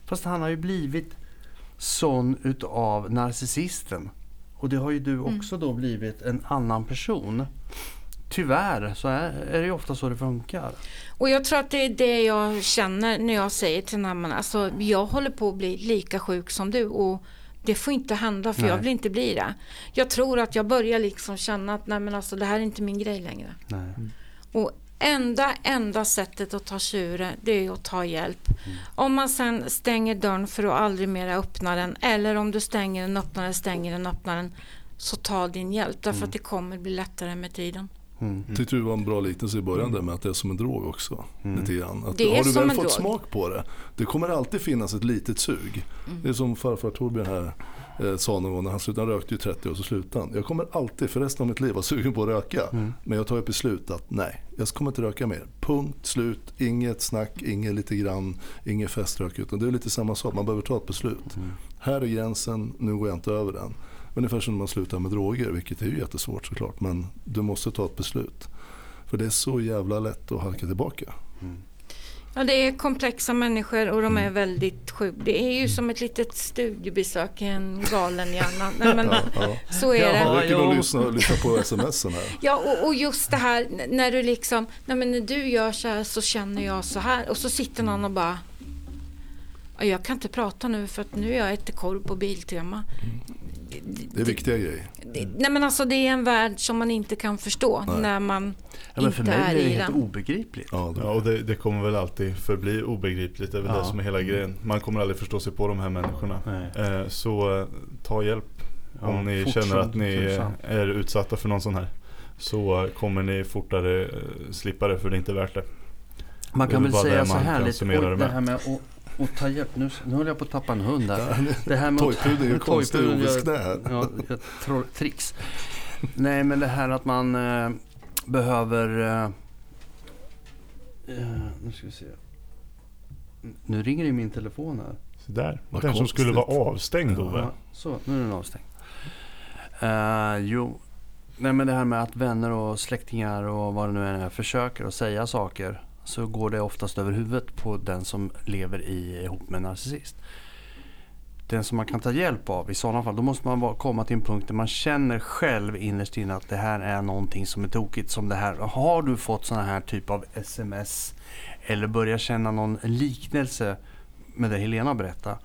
Fast han har ju blivit sån utav narcissisten. Och det har ju du mm. också mm. då blivit en annan person tyvärr så är, är det ju ofta så det funkar. Och jag tror att det är det jag känner när jag säger till Namman, alltså jag håller på att bli lika sjuk som du och det får inte hända för nej. jag vill inte bli det. Jag tror att jag börjar liksom känna att nej men alltså det här är inte min grej längre. Nej. Och enda, enda sättet att ta sig ur det, det är att ta hjälp. Mm. Om man sen stänger dörren för att aldrig mer öppna den eller om du stänger den, öppnar den, stänger den, öppnar den så ta din hjälp därför mm. att det kommer bli lättare med tiden. Mm. Tyckte du var en bra liknelse i början där med att det är som en drog också. Mm. Lite grann. Att har du väl fått drog. smak på det, det kommer alltid finnas ett litet sug. Mm. Det är som farfar Torbjörn här eh, sa någon gång när han slutade, han rökte ju 30 år så slutade han. Jag kommer alltid för resten av mitt liv vara sugen på att röka. Mm. Men jag tar ett beslut att nej, jag kommer inte röka mer. Punkt slut, inget snack, inget lite grann, inget feströk. Utan det är lite samma sak, man behöver ta ett beslut. Mm. Här är gränsen, nu går jag inte över den. Ungefär som när man slutar med droger, vilket är ju jättesvårt såklart. Men du måste ta ett beslut. För det är så jävla lätt att halka tillbaka. Mm. Ja, det är komplexa människor och de är mm. väldigt sjuka. Det är ju som ett litet studiebesök i en galen hjärna. Nej, men, ja, ja. Så är det. Ja, det räcker att lyssna, lyssna på smsen här. Ja, och, och, just det här när du liksom, nej men när du gör så här så känner jag så här. Och så sitter någon och bara, jag kan inte prata nu för att nu är jag ett korv på Biltema. Det är viktiga grejer. nej men alltså det är en värld som man inte kan förstå nej. när man ja, men för mig är det helt obegripligt. Ja, det, ja och det, det, kommer väl alltid förbli obegripligt. Det är väl ja. det som är hela grejen. Man kommer aldrig förstå sig på de här människorna. Eh, så eh, ta hjälp om ni känner att ni är utsatta för någon sån här. Så kommer ni fortare eh, slippa det för det är inte värt det. Man kan väl säga så här lite, det, det här med att och ta hjälp. Nu, nu håller jag på att tappa en hund där. Det här med Toypudeln gör konstiga ovisknä ja, Tricks. Nej, men det här att man eh, behöver... Eh, eh, nu ska vi se. Nu ringer det i min telefon här. Så där. Vad den som skulle vara avstängd Ove. Ja, så, nu är den avstängd. Uh, jo, nej men det här med att vänner och släktingar och vad det nu är försöker att säga saker så går det oftast över huvudet på den som lever i, ihop med en narcissist. Den som man kan ta hjälp av i sådana fall, då måste man komma till en punkt där man känner själv innerst inne att det här är någonting som är tokigt. Som det här. Har du fått sådana här typ av sms eller börjar känna någon liknelse med det Helena berättade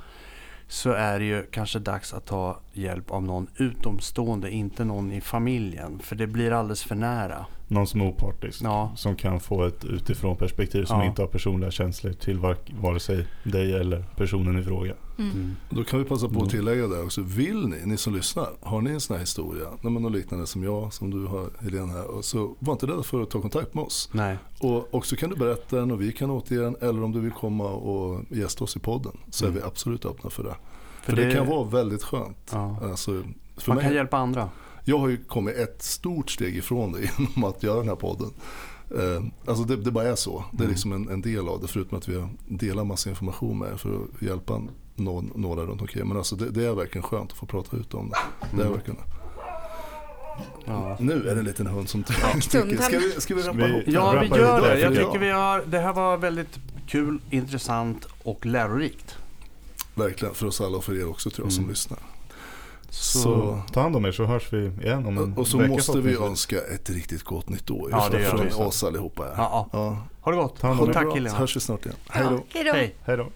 så är det ju kanske dags att ta hjälp av någon utomstående, inte någon i familjen. För det blir alldeles för nära. Någon som är opartisk. Ja. Som kan få ett utifrån perspektiv som ja. inte har personliga känslor till vare sig dig eller personen i fråga. Mm. Mm. Då kan vi passa på att mm. tillägga det också. Vill ni, ni som lyssnar, har ni en sån här historia, något liknande som jag, som du har Helene här, så var inte rädda för att ta kontakt med oss. Nej. Och, och så kan du berätta den och vi kan återge den, eller om du vill komma och gästa oss i podden så är mm. vi absolut öppna för det. För, för det, det, kan vara väldigt skönt. Ja. Alltså, Man mig, kan hjälpa andra. Jag har ju kommit ett stort steg ifrån det genom att göra den här podden. Eh, alltså det, det bara är så. Det är mm. liksom en, en, del av det förutom att vi delar massa information med för att hjälpa någon, några runt omkring. Men alltså det, det, är verkligen skönt att få prata ut om det. Det är mm. verkligen. Ja. Nu är det en liten hund som tycker. Ska vi, ska vi rappa ihop? Ja, vi gör det. Jag tycker vi har, det här var väldigt kul, intressant och lärorikt. Verkligen, för oss alla och för er också tror jag som mm. lyssnar. Så, så, ta hand om er så hörs vi igen om en Och så vecka, måste vi önska ett riktigt gott nytt år. Ja, det från oss allihopa. Ja, ja. Ha det gott. Ta hand om Tack killarna. Hörs vi snart igen. Hej då. Hej då.